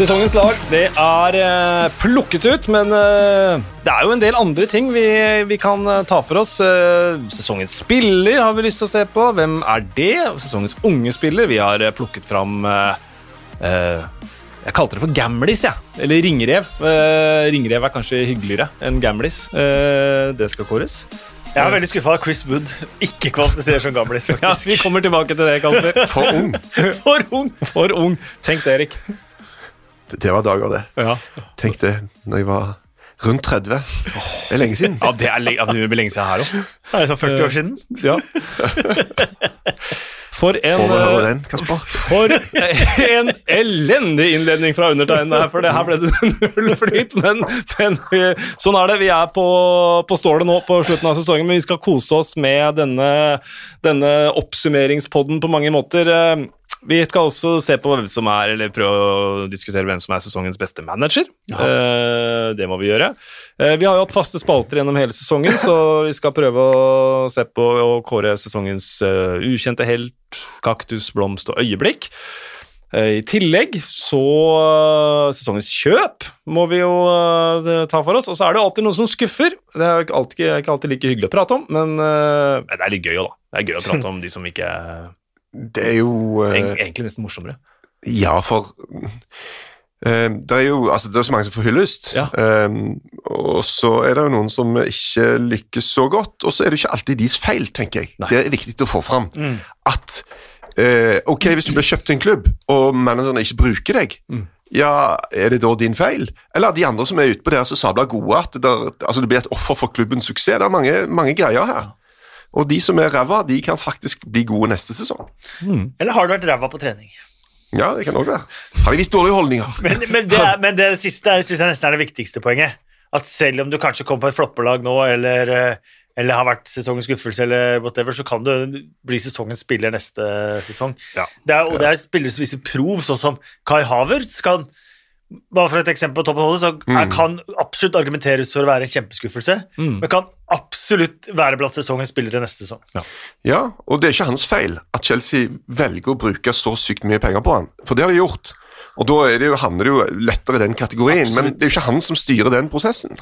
Sesongens lag det er eh, plukket ut, men eh, det er jo en del andre ting vi, vi kan eh, ta for oss. Sesongens spiller har vi lyst til å se på. Hvem er det? Sesongens unge spiller. Vi har plukket fram Jeg kalte det for gamlis, jeg. Ja. Eller ringrev. Ringrev er kanskje hyggeligere enn gamlis. Eh, det skal kåres. Jeg er veldig skuffa at Chris Wood ikke kvalifiserer som gamlis. Ja, vi kommer tilbake til det, Kasper. For ung. For ung! For ung. Tenk det, Erik. Det, var dager, det. Ja. Tenk det, når jeg var rundt 30. Det er lenge siden. Ja, det, er, lenge, det blir lenge siden her òg. Det er så 40 år siden. Ja. For en, eh, den, for en elendig innledning fra undertegnede her, for det her ble det null flyt. Men, men sånn er det. Vi er på, på stålet nå på slutten av sesongen, men vi skal kose oss med denne, denne oppsummeringspodden på mange måter. Vi skal også se på hvem som er, eller prøve å diskutere hvem som er sesongens beste manager. Eh, det må vi gjøre. Eh, vi har jo hatt faste spalter gjennom hele sesongen, så vi skal prøve å se på og kåre sesongens eh, ukjente helt, kaktus, blomst og øyeblikk. I tillegg så Sesongens kjøp må vi jo ta for oss. Og så er det alltid noe som skuffer. Det er ikke alltid, ikke alltid like hyggelig å prate om, men eh, det er litt gøy òg, da. Det er gøy å prate om de som ikke Det er jo eh, Egentlig nesten morsommere. Ja, for eh, det er jo altså, det er så mange som får hyllest. Ja. um, og så er det jo noen som ikke lykkes så godt, og så er det ikke alltid deres feil, tenker jeg. Nei. Det er viktig å få fram. At uh, ok, hvis du blir kjøpt til en klubb, og manageren ikke bruker deg, ja, er det da din feil? Eller de andre som er ute på det her så sabla gode at det, der, altså, det blir et offer for klubbens suksess? Det er mange, mange greier her. Og de som er ræva, de kan faktisk bli gode neste sesong. Eller har du vært ræva på trening? Ja, det kan òg være. Har de vist dårlige holdninger? Men, men, det, er, men det siste er, synes jeg nesten er det viktigste poenget. At selv om du kanskje kommer på et floppelag nå, eller, eh, eller har vært sesongens skuffelse, eller whatever, så kan du bli sesongens spiller neste sesong. Ja. Det er, og det er spillere som viser prov, sånn som Kai Havertz kan bare for et eksempel på toppen av hodet, så er, kan absolutt argumenteres for å være en kjempeskuffelse, men kan absolutt være blant sesongens spillere neste sesong. Ja, og det er ikke hans feil at Chelsea velger å bruke så sykt mye penger på han, for det har de gjort. Og da er det jo, handler det jo lettere i den kategorien, men det er jo ikke han som styrer den prosessen.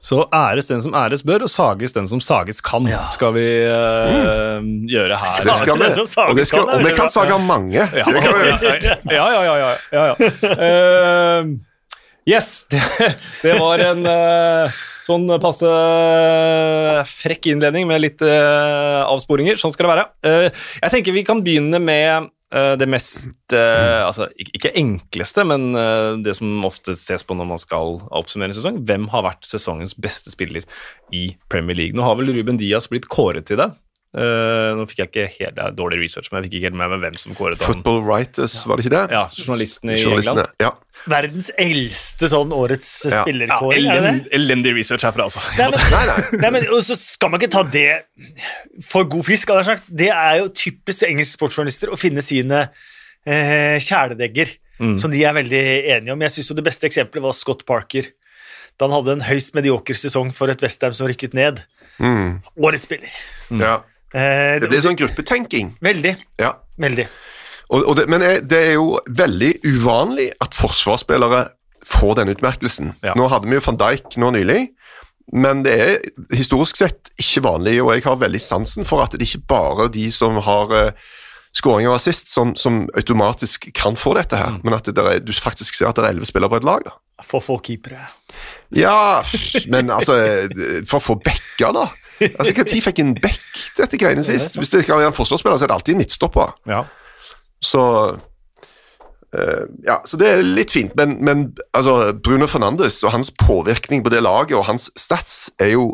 Så æres den som æres bør, og sages den som sages kan, skal vi eh, gjøre her. Det skal vi, det og, det skal, kan, er og vi kan sage mange. Ja, ja, ja, ja. ja, ja, ja. Eh, yes, det, det var en uh, sånn passe frekk innledning med litt eh, avsporinger. Sånn skal det være. Eh, jeg tenker vi kan begynne med eh, det mest eh, Altså, ikke enkleste, men eh, det som ofte ses på når man skal oppsummere en sesong. Hvem har vært sesongens beste spiller i Premier League? Nå har vel Ruben Diaz blitt kåret til det. Eh, nå fikk jeg ikke helt det er dårlig research, men jeg fikk ikke helt med meg hvem som kåret ham. Football Writers, var det ikke det? Ja, journalistene i Journalistene, England. Ja. Verdens eldste sånn årets Ja. Ja, spillerkåring, er det? elend, elendig research herfra, altså. Nei, men, Nei, nei. nei, men og så skal man ikke ta det for god fisk. hadde jeg sagt. Det er jo typisk engelske sportsjournalister å finne sine eh, kjæledegger, som de er veldig enige om. Jeg syns det beste eksempelet var Scott Parker. Da han hadde en høyst medioker sesong for et Westham som rykket ned. Mm. Årets spiller. ja. Eh, Det blir sånn gruppetenking. Veldig. Ja. Veldig. Og, og det, men er- det er jo veldig uvanlig at forsvarsspillere får den utmerkelsen. Ja. Nå hadde vi jo van Dijk nå nylig, men det er historisk sett ikke vanlig, og jeg har veldig sansen for at det ikke bare er de som har uh, skåring og assist, som, som automatisk kan få dette her, men at det der er, du faktisk ser at det er elleve spillere på et lag. da. For få keepere. Ja, men altså For å få backer, da. Altså, Når fikk en back dette greiene sist? Hvis det ikke er en forsvarsspiller, så er det alltid en midtstopper. Ja. Så Uh, Ja, så det er litt fint, men, men altså, Bruno Fernandes og hans påvirkning på det laget og hans stats er jo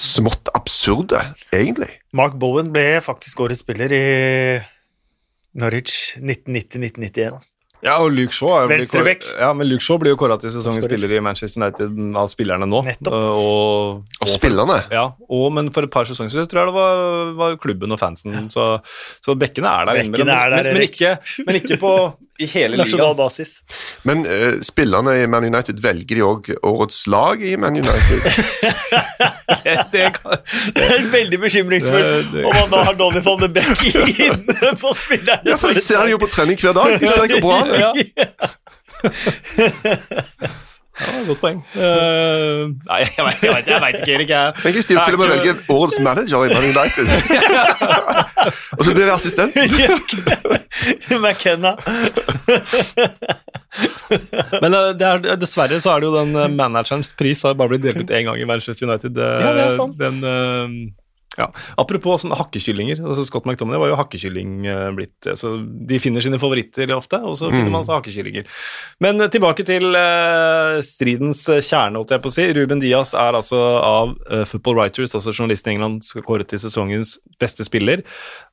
smått absurde, egentlig. Mark Bowen ble faktisk årets spiller i Norwich 1990-1991. Ja, og Luke Shaw, kåret- ja, men Luke Shaw blir jo kåra til sesongens spiller i Manchester United av spillerne nå. Nettopp. Uh, Og, Og spillerne. Ja, og, men for et par sesonger siden tror jeg det var, var klubben og fansen, så, så bekkene er der. Bekkene innimellom, er der, men, men, ikke, men ikke, på, i hele nasjonal ligaen. basis. Men uh, spillerne i Man United velger de òg årets lag i Man United? Det, det kan, Det er veldig bekymringsfullt Det- det- om man da har Donny van de Beck inne på spillerne. Ja, for de ser han jo på trening hver dag. De ser ikke bra er. ja. godt poeng. Uh, nei, jeg vet, jeg vet, jeg vet ikke, Erik. Jeg, Tenk hvis de til og med er velger årets manager i Man United. og så blir det assistent. McKenna. Men eh, det er, dessverre så er det jo den eh, managerens pris har bare blitt delt ut én gang i Manchester United. Ja, det er sant. Den, eh, ja. Apropos sånne hakkekyllinger. altså Scott McTominay var jo hakkekylling eh, blitt eh, så De finner sine favoritter ofte, og så finner man seg hakkekyllinger. Men eh, tilbake til stridens kjerne, holdt jeg på å si. Ruben Diaz er altså av Football Writers, altså journalisten i England, skal kåre til sesongens beste spiller.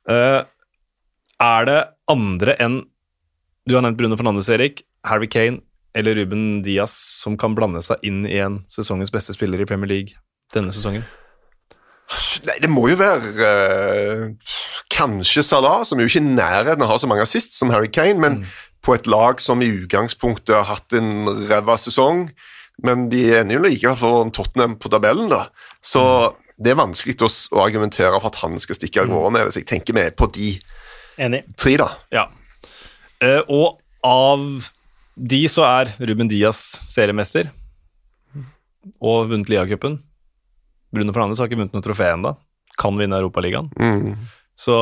Er det andre enn Du har nevnt Bruno Fernandes, Erik. Harry Kane eller Ruben Diaz som kan blande seg inn i en sesongens beste spiller i Premier League denne sesongen? Nei, det må jo være uh, kanskje Salah, som jo ikke i nærheten av å ha så mange assist som Harry Kane, men på et lag som i utgangspunktet har hatt en ræva sesong. Men de ender jo like for Tottenham på tabellen, da. Så det er vanskelig å, å argumentere for at han skal stikke av gårde med det. Så jeg tenker vi er på de Enig. tre, da. Ja. Uh, og av de så er Ruben Diaz seriemester og vunnet Liacupen. Bruno Fernandes har ikke vunnet noe trofé ennå. Kan vinne Europaligaen. Mm. Så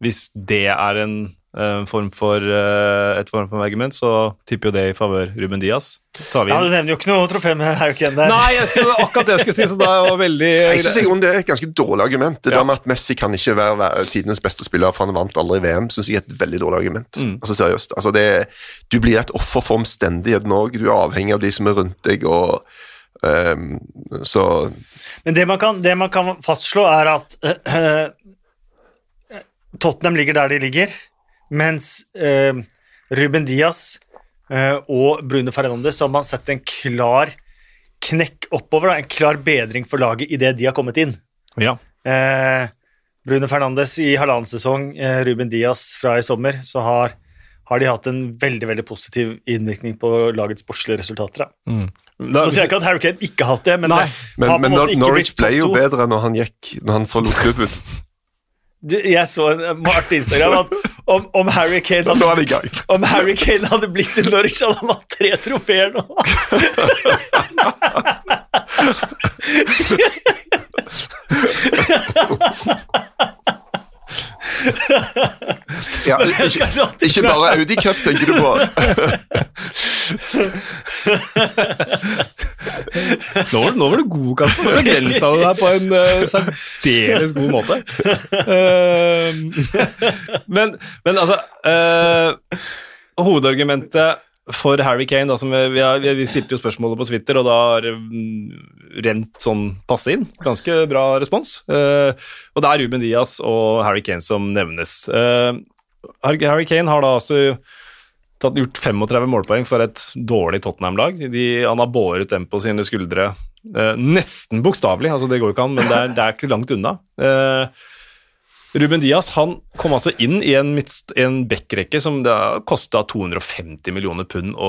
hvis det er en eh, form for, eh, et form for argument, så tipper jo det i favør Ruben Diaz. Tar vi Ja. Du nevner jo ikke noe trofé med Harry Kane der. Nei, jeg skulle, akkurat det jeg skulle si, så da er veldig Jeg synes jeg, det er et ganske dårlig argument. Det Ja. der med at Messi kan ikke være tidenes beste spiller, for han vant aldri VM, synes jeg er et veldig dårlig argument. Mm. Altså seriøst. Altså, det, du blir et offer for omstendigheten òg. Du er avhengig av de som er rundt deg, og ehm, så Men det man kan, det man kan fastslå, er at eh, Tottenham ligger der de ligger, mens uh, Ruben Diaz og Bruno Fernandes har man sett en klar knekk oppover, da, en klar bedring for laget idet de har kommet inn. Ja. Eh, Bruno Fernandes i halvannen sesong, Ruben Diaz fra i sommer, så har, har de hatt en veldig veldig positiv innvirkning på lagets sportslige resultater. Da. Da, Nå sier jeg ikke at Harry Kane ikke har hatt det, men Nei, det Men, men Nor- Norwich ble jo bedre når han gikk Når han forlot klubben. Jeg så en artig Instagram at om, om, Harry Kane hadde, om Harry Kane hadde blitt i Norwich, hadde han hatt tre trofeer nå. Ja, ikke, ikke bare Audi Cup, tenker du på. Nå var, nå var du god, Kasper. Du begrensa det der på en uh, særdeles god måte. Uh, men, men altså uh, Hovedargumentet for Harry Kane, da, som vi, har, vi, stilte jo spørsmålet på Twitter, og da har rent sånn passe inn. Ganske bra respons. Uh, og det er Ruben Diaz og Harry Kane som nevnes. Uh, Harry Kane har da altså tatt, gjort 35 målpoeng for et dårlig Tottenham-lag. Han har båret dem på sine skuldre uh, nesten bokstavelig, altså det går jo ikke an, men det er, det er ikke langt unna. Eh, Ruben Diaz han kom altså inn i en, en backrekke som det kosta 250 millioner pund å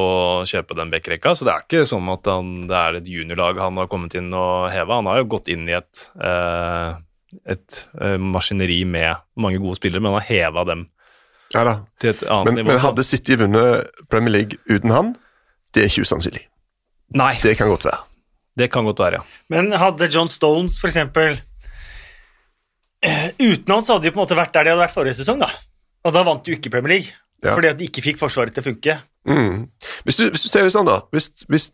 kjøpe den backrekka, så det er ikke sånn at han, det er et juniorlag han har kommet inn og heva. Han har jo gått inn i et, eh, et eh, maskineri med mange gode spillere, men han har heva dem Ja da. til et annet Men, nivå. men hadde City vunnet Premier League uten han? Det er ikke usannsynlig. Nei, Det kan godt være. det kan godt være, ja. Men hadde John Stones for eksempel Uten han så hadde de på en måte vært der de hadde vært forrige sesong, da. Og da vant de jo ikke Premier League. Ja. Fordi at de ikke fikk Forsvaret til å funke. Mm. Hvis, du, hvis du ser det sånn, da Hvis, hvis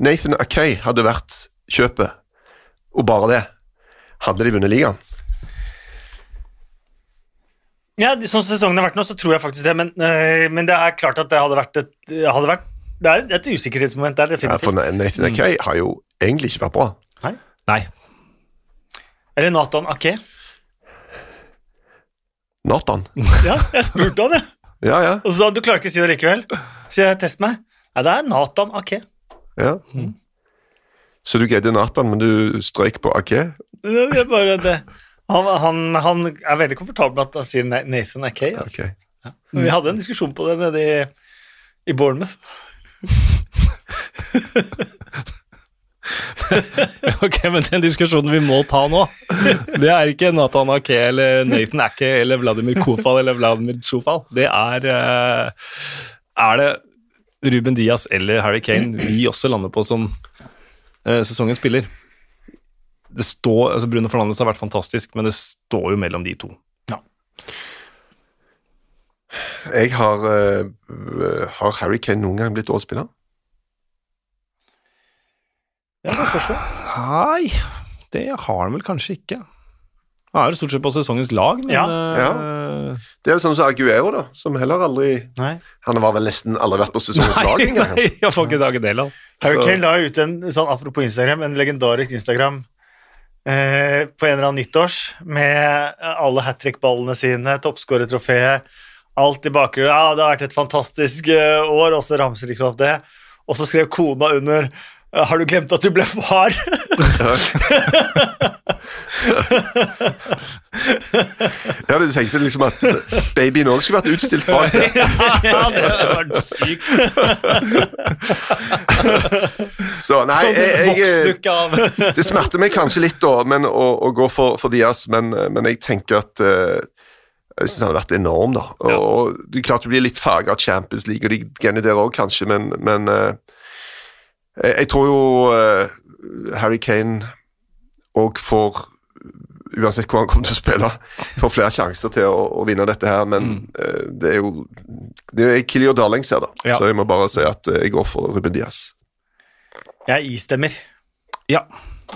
Nathan Akay hadde vært kjøpet, og bare det, hadde de vunnet ligaen? Ja, Sånn som sesongen har vært nå, så tror jeg faktisk det, men, øh, men det er klart at det hadde vært et, hadde vært, det er et usikkerhetsmoment der, Ja, for. Nathan Akay har jo egentlig ikke vært bra. Nei. Eller Nathan Ake. Nathan. Ja, jeg spurte han, jeg. Ja, ja. Og så sa han du klarer ikke å si det likevel. Så jeg test meg. Nei, det er Nathan Ake. ja. Så du greide Nathan, men du strøyk på Akay? Det er bare det. Han, han, han er veldig komfortabel med at han sier Nathan Ake. Altså. Ok. Men Vi hadde en diskusjon på det nede i i Bournemouth. Ok, men den diskusjonen vi må ta nå, det er ikke Nathan Ake eller Nathan Ake eller Vladimir Kofal eller Vladimir Sjofal. Det er eh, Er det Ruben Diaz eller Harry Kane vi også lander på som eh, sesongens spiller? Det står, altså Bruno Fernandes har vært fantastisk, men det står jo mellom de to. Ja. Jeg har, eh, har Harry Kane noen gang blitt årets spiller? Ja, det spørs jo. Nei, det har han vel kanskje ikke. Han er jo stort sett på sesongens lag, men Ja, Ja. Det er jo sånn som Aguero, da, som heller aldri Nei. Han har vel nesten aldri vært på sesongens lag engang. nei, jeg får ikke tak i det. Harry Kane la ut en sånn, apropos Instagram, en legendarisk Instagram eh, på en eller annen nyttårs med alle hat trick-ballene sine, toppskårertrofeet, alt i bakgrunnen. Ja, det har vært et fantastisk eh, år, og så ramser liksom opp det. Og så skrev kona under «Eh, Har du glemt at du ble far? Ja, Du tenkte liksom at babyen òg skulle vært utstilt bak der. ja, det hadde vært sykt. Så nei, Sånn jeg, jeg, av det smerter meg kanskje litt da, men, å, å gå for, for Diaz, men, men jeg tenker at eh, jeg synes han har vært enorm, da. Og, og det er klart du blir litt farga av Champions League og de greiene der òg, kanskje, men, men eh, jeg, jeg tror jo eh, Harry Kane òg får Uansett hvor han kommer til å spille, får flere sjanser til å, å vinne dette her, men eh, det er jo Det er Kilio your darlings her, da. Ja. Så jeg må bare si at uh, jeg går for Ruben Diaz. Jeg istemmer. Ja,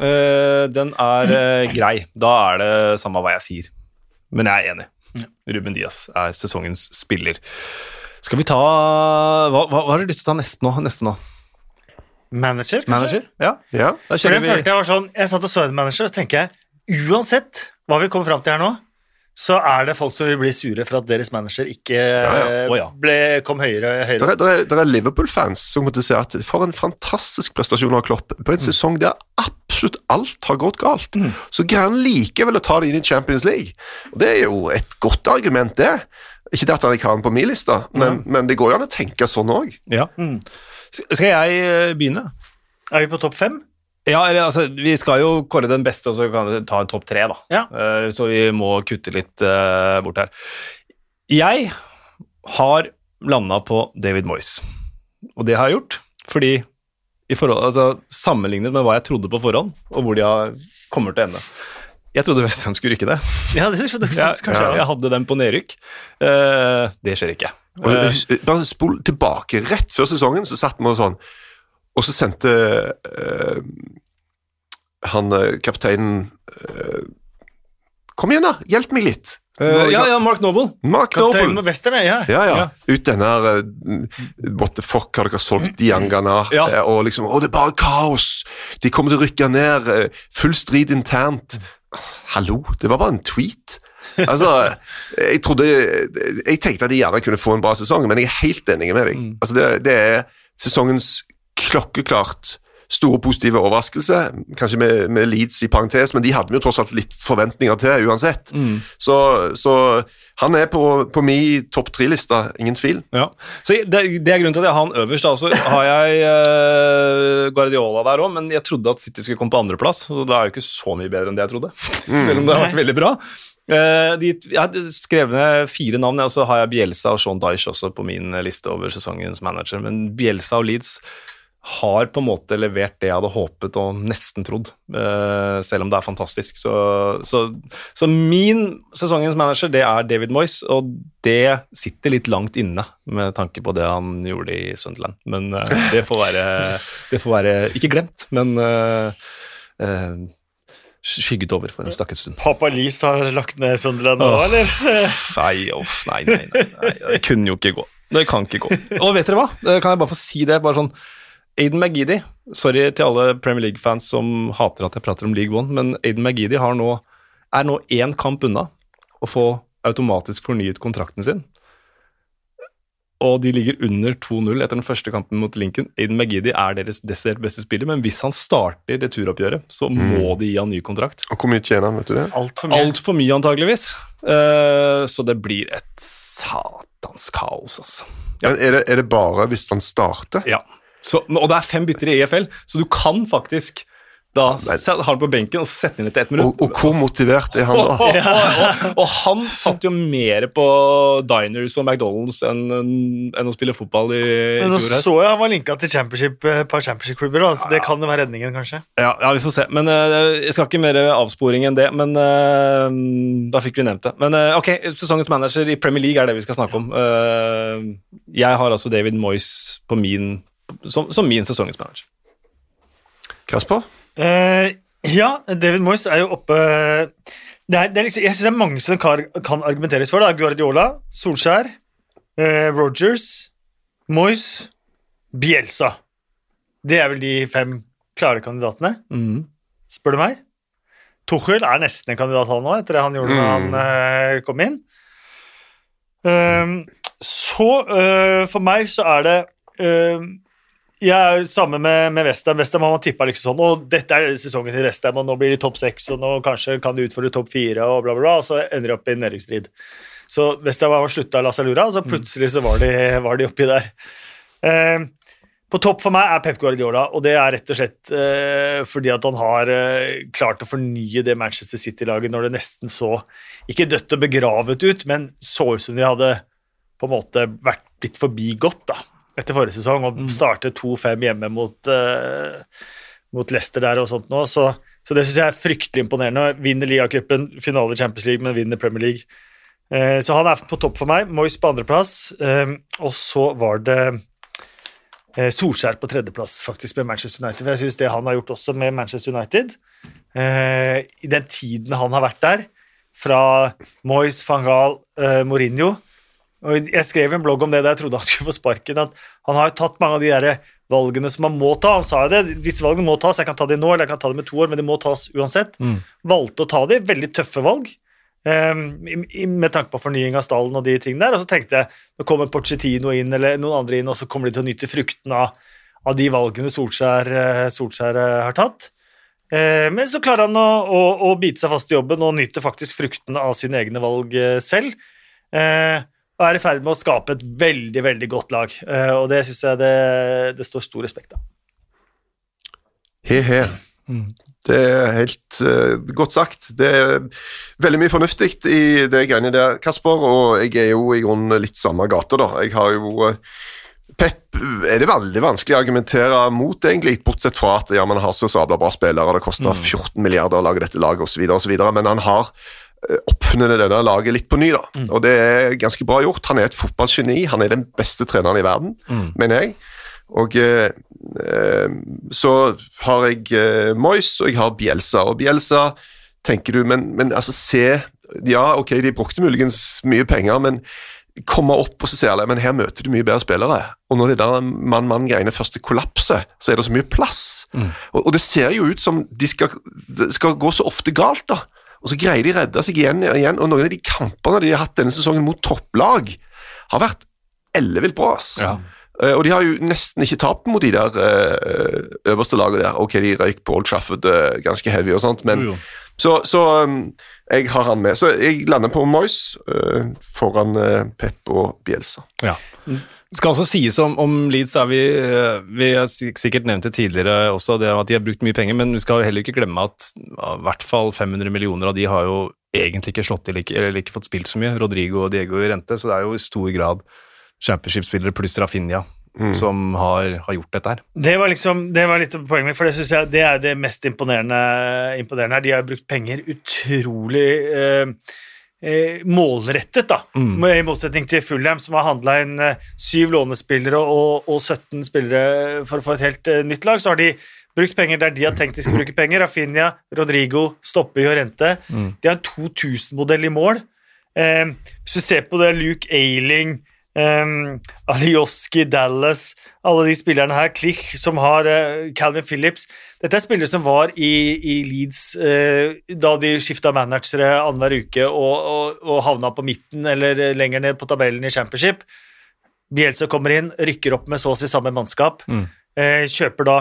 Uh, den er eh, grei. Da er det samme hva jeg sier. Men jeg er enig. Ruben Diaz er sesongens spiller. Skal vi ta Hva, hva, hva har du lyst til å ta neste nå? Neste nå? Manager, kanskje? Manager? Ja, Ja. da For den vi følte jeg var sånn Jeg satt og så en manager, og så tenker jeg uansett hva vi kommer fram til her nå, så er det folk som vil bli sure for at deres manager ikke ja. eh, ja. ble, kom høyere og Det høyere. er, er, er Liverpool-fans som å si at for en fantastisk prestasjon av Klopp på en sesong der absolutt alt har gått galt. Så greier han likevel å ta det inn i Champions League. Og Det er jo et godt argument, det. Ikke det at han ikke har den på min liste, men, men det går jo an å tenke sånn òg. Ja. Skal jeg eh, begynne? Er vi på topp fem? Ja, eller altså, Vi skal jo kåre den beste, og så kan vi ta en topp tre, da. Ja. Uh, så vi må kutte litt uh, bort her. Jeg har landa på David Moyes, og det har jeg gjort fordi i forhold, altså, Sammenlignet med hva jeg trodde på forhånd, og hvor de har, kommer til å ende. Jeg trodde Westham skulle rykke det. Ja, det skjønner jeg faktisk kanskje. jeg hadde dem på nedrykk. Uh, det skjer ikke. Og hus- Bare spol tilbake. Rett før sesongen så satt vi og sånn, og så sendte uh, han eh, kapteinen uh, Kom igjen, da! Hjelp meg litt! Uh, ja, ja, Mark Noble. Mark Kaptein Noble. med Western, ja. Ja, ja. Ja. Ut den her uh, What the fuck har dere solgt Diangana? Ja. Eh, Og liksom Å, det er bare kaos! De kommer til å rykke ned. eh, Full strid internt. Hallo, det var bare en tweet. Altså, jeg trodde Jeg tenkte at de gjerne kunne få en bra sesong, men jeg er helt enig med deg. Altså, det, det er sesongens klokkeklart store positive overraskelse. Kanskje med, med Leeds i parentes, men de hadde vi jo tross alt litt forventninger til uansett. Så, så han er på, på min topp tre-lista, ingen tvil. Ja. Så det, det er grunnen til at jeg har han øverst. Da. Så har jeg eh, Guardiola der òg, men jeg trodde at City skulle komme på andreplass. Så det er jo ikke så mye bedre enn det jeg trodde. Selv om det har vært veldig bra. Uh, de, jeg har skrevet ned fire navn, og så har jeg Bielsa og Sean Dyche også på min liste over sesongens manager. Men Bielsa og Leeds har på en måte levert det jeg hadde håpet og nesten trodd, eh, selv om det er fantastisk. Så, så, så min sesongens manager, det er David Moyes, og det sitter litt langt inne med tanke på det han gjorde i Sunderland. Men eh, det, får være, det får være ikke glemt, men uh, uh, skygget over for en stakket stund. Papa Lis har lagt ned Sunderland nå, eller? Nei, uff, nei, nei, nei, nei, det kunne jo ikke gå. Det kan ikke gå. Og vet dere hva? Kan jeg bare få si det? Bare sånn Aiden McGeady, sorry til alle Premier League-fans som hater at jeg prater om League One, men Aiden McGeady nå, er nå én kamp unna å få automatisk fornyet kontrakten sin. Og de ligger under 2-0 etter den første kampen mot Lincoln. Aiden McGeady er deres desidert beste spiller, men hvis han starter returoppgjøret, så må de gi han ny kontrakt. Og hvor mye tjener han, vet du det? Altfor mye. Altfor mye, antageligvis. Uh, så det blir et satans kaos, altså. Men er det, er det bare hvis han starter? Ja. Så, og det er fem bytter i EFL, så du kan faktisk da har han på benken og sette inn etter ett minutt. Og, og hvor motivert er han da? og, oh, og han satt jo mer på diners og McDonald's enn, enn å spille fotball i, i Men nå så jeg han var linka til championship, et par championship-klubber, så det kan jo være redningen, kanskje. Ja, ja, vi får se. Men uh, Jeg skal ikke mer avsporing enn det, men uh, da fikk vi nevnt det. Men uh, ok, sesongens manager i Premier League er det vi skal snakke om. Eh, jeg har altså David Moyes på min, som, som min sesongens manager. Kasper? Eh, ja, David Moyes er jo oppe det er, det er liksom, Jeg syns det er mange som kan, kan argumenteres for. da Guardiola, Solskjær, eh, Rogers, Moyes, Bielsa. Det er vel de fem klare kandidatene, spør du meg. Tuchel er nesten en kandidat, han òg, etter det han gjorde da han eh, kom inn. Um, så uh, for meg så er det ehm, jeg samme med, med Westham. Westham har man tippa liksom sånn Og dette er sesongen til Westham, og nå blir de topp seks, og nå kanskje kan de utfordre topp fire, og bla, bla, bla, og så ender de opp i en nedrykksstrid. Så Westham har slutta La seg lure, og så plutselig så var de, var de oppi der. Eh, på topp for meg er Pep Guardiola, og det er rett og slett eh, fordi at han har eh, klart å fornye det Manchester City-laget når det nesten så ikke dødt og begravet ut, men så ut som de hadde på en måte vært blitt forbigått da, etter forrige sesong og startet 2-5 hjemme mot, uh, mot Leicester der og sånt nå. Så, så det syns jeg er fryktelig imponerende. Vinner ligacupen, finale i Champions League, men vinner Premier League. Uh, så han er på topp for meg. Moyes på andreplass. uh, og så var det Solskjær på tredjeplass, faktisk, med Manchester United. For jeg syns det han har gjort også med Manchester United, i den tiden han har vært der, fra Moyes, van Gaal, Mourinho og Jeg skrev en blogg om det da jeg trodde han skulle få sparken, at han har jo tatt mange av de der valgene som han må ta. Han sa jo det, disse valgene må tas, jeg kan ta dem nå, eller jeg kan ta dem i to år, men de må tas uansett. Valgte å ta dem. veldig tøffe valg. i- med tanke på fornying av stallen og de tingene der. Og så tenkte jeg nå kommer Pochettino inn, eller noen andre inn, og så kommer de til å nyte frukten av, av de valgene Solskjær, eh, Solskjær eh, har tatt. Eh, men så klarer han å, å, å bite seg fast i jobben og nyter faktisk fruktene av sine egne valg selv. Eh, og er i ferd med å skape et veldig, veldig godt lag. Eh, og det syns jeg det, det står stor respekt av. He-he. Det er helt uh, godt sagt. Det er veldig mye fornuftig i det greiene der, Kasper, og jeg er jo i grunnen litt samme gata, da. Jeg har jo uh, Pep er det veldig vanskelig å argumentere mot, egentlig, bortsett fra at ja, man har så sabla bra spillere, det koster 14 milliarder å lage dette laget osv., osv., men han har oppfunnet dette laget litt på ny, da. Og det er ganske bra gjort. Han er et fotballgeni, han er den beste treneren i verden, mener jeg. Og eh, eh, så har jeg eh, Moyes, og jeg har Bielsa. Og Bielsa tenker du, men, men altså se Ja, ok, de brukte muligens mye penger, men komme opp og så ser alle, men her møter du mye bedre spillere. Og når det der mann-mann-greiene først kollapser, så er det så mye plass. Og, og det ser jo ut som de skal, det skal gå så ofte galt, da. Og så greier de å redde seg igjen og igjen. Og noen av de kampene de har hatt denne sesongen mot topplag, har vært ellevilt bra. ass. Ja. Uh, og de har jo nesten ikke tapt mot de der uh, øverste lagene der. Ok, de røyk på Old Trafford uh, ganske heavy og sånt, men Jo, jo. Så, så um, jeg har han med. Så jeg lander på Moyes foran Pep og Bielsa. Ja. Skal altså sies om, om Leeds, er vi, eh, vi har sikkert nevnt det tidligere også, det at de har brukt mye penger, men vi skal jo heller ikke glemme at ja, i hvert fall 500 millioner av de har jo egentlig ikke slått til, eller ikke fått spilt så mye. Rodrigo og Diego i rente, så det er jo i stor grad championship-spillere pluss Rafinha som har, har gjort dette her. Det var liksom, det var litt av poenget mitt, for det synes jeg det er det mest imponerende, imponerende her. De har brukt penger utrolig eh, eh, målrettet, da. I motsetning til Fulham, som har handla inn eh, syv lånespillere og, og 17 spillere for å få et helt eh, nytt lag. Så har de brukt penger der de har tenkt de skal bruke penger. Rafinha, Rodrigo, Stoppe Jorente. De har en 2000-modell i mål. Eh, hvis du ser på det, Luke Ailing Um, Alioski, Dallas, alle de spillerne her, Klich, som har uh, Calvin Phillips Dette er spillere som var i, i Leeds uh, da de skifta managere annenhver uke og, og, og havna på midten eller eh, lenger ned på tabellen i Championship. Bielsa kommer inn, rykker opp med så å si samme mannskap, eh, kjøper da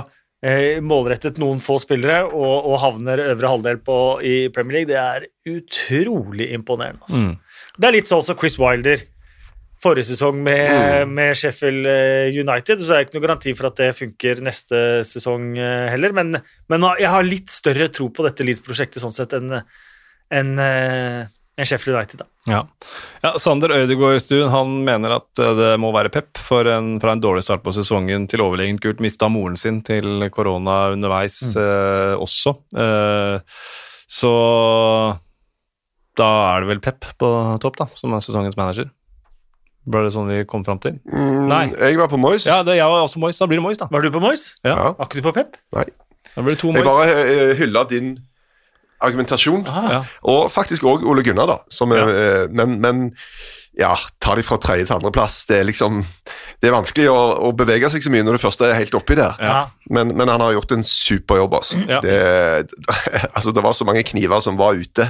målrettet noen få spillere og, og havner øvre halvdel på, i Premier League. Det er utrolig imponerende. Altså. Det er litt sånn som Chris Wilder forrige sesong med, med Sheffield eh, United, så er det ikke noe garanti for at det funker neste sesong eh, heller. Men, men jeg har litt større tro på dette Leeds-prosjektet sånn sett enn en, en Sheffield United. da. Ja. ja Sander Øydegaard Stuen han mener at eh, det må være pep for en, fra en dårlig start på sesongen til overlegent gult. Mista moren sin til korona underveis eh, også. Eh, så da er det vel pep på topp, da, som er sesongens manager. Ble det sånn vi kom fram til? Mm, Nei. Jeg var på Mois. Ja, det, jeg var også Mois. Da blir det Mois, da. Var du på Mois? Ja. Ja. Var ikke du på Pep? Nei. Da blir det to Jeg bare uh, hylla din argumentasjon. Ja. Og faktisk òg Ole Gunnar, da. Som er, eh, men, men ja, ta de fra tredje til andreplass. Det er liksom Det er vanskelig å, å bevege seg så mye når du først er helt oppi der. Ja. Men, men han har gjort en super jobb, altså. Ja. Det, altså. Det var så mange kniver som var ute.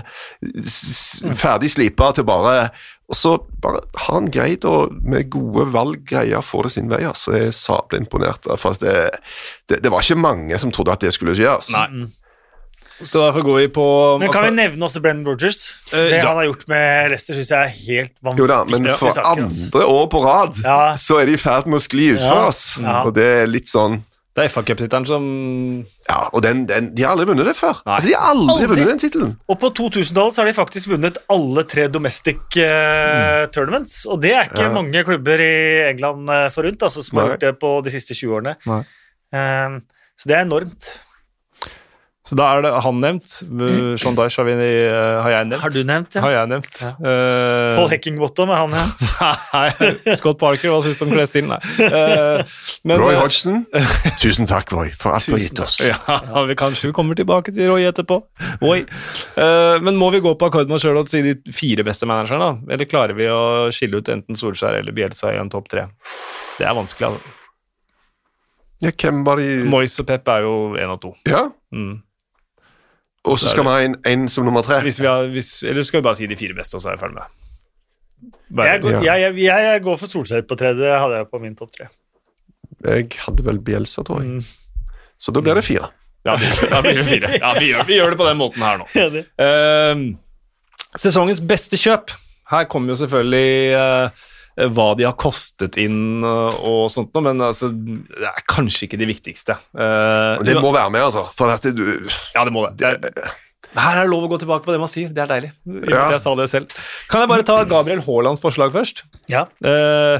S- Ferdig slipa til bare Og så bare har han greid å med gode valg greie å få det sin vei. altså. Jeg er sabla imponert. For det, det, det var ikke mange som trodde at det skulle skje. altså. Nei. Så derfor går vi på Men kan vi nevne også Brennan Rogers? Uh, det ja. han har gjort med Leicester, syns jeg er helt vanvittig. Jo da, men for andre år på rad Ja. så er de i ferd med å skli utfor Ja. oss. Ja. Og det er litt sånn Det er FA-cuptittelen som Ja, og den, den, de har aldri vunnet det før. Altså, de har aldri, Aldri. vunnet den tittelen. Og på 2000-tallet har de faktisk vunnet alle tre domestic eh, tournaments. Og det er ikke Ja. mange klubber i England eh, forunt altså, som har gjort det på de siste 20 årene. Nei. Eh, så det er enormt. Så da er det han nevnt. Sean Dyche har, vi, uh, har jeg nevnt. Har du nevnt ja. Har jeg nevnt. Ja. Uh, Paul Heckingbottom er han nevnt. Nei, Scott Parker, hva syns du om klesstilen? Nei. Uh, men, Roy Hodgson, tusen takk, Roy, for alt du har gitt oss. Ja, vi kanskje vi kommer tilbake til Roy etterpå. Roy. Uh, men må vi gå på akkord med oss sjøl og si de fire beste managerne, da? Eller klarer vi å skille ut enten Solskjær eller Bielsa i en topp tre? Det er vanskelig. Altså. Ja, hvem var de Moyes og Pep er jo én og to. Ja, Mm. Og så skal vi ha en, en som nummer tre. Hvis vi har, hvis, eller skal vi bare si de fire beste, og så er jeg ferdig med Jeg, går, Ja. jeg, jeg, jeg, går for Solskjær på tredje, det hadde jeg på min topp tre. Jeg hadde vel Bielsa, tror jeg. Mm. Så da blir det fire. Ja, da blir det fire. Ja, vi, gjør, vi gjør det på den måten her nå. Ehm, sesongens beste kjøp. Her kommer jo selvfølgelig eh, hva de har kostet inn eh, og sånt noe, men altså, det er kanskje ikke de viktigste. Eh, det må være med, altså. For at du Ja, det må det. det er, her er det lov å gå tilbake på det man sier. Det er deilig. Ja. Jeg sa det selv. Kan jeg bare ta Gabriel Haalands forslag først? Ja. Eh,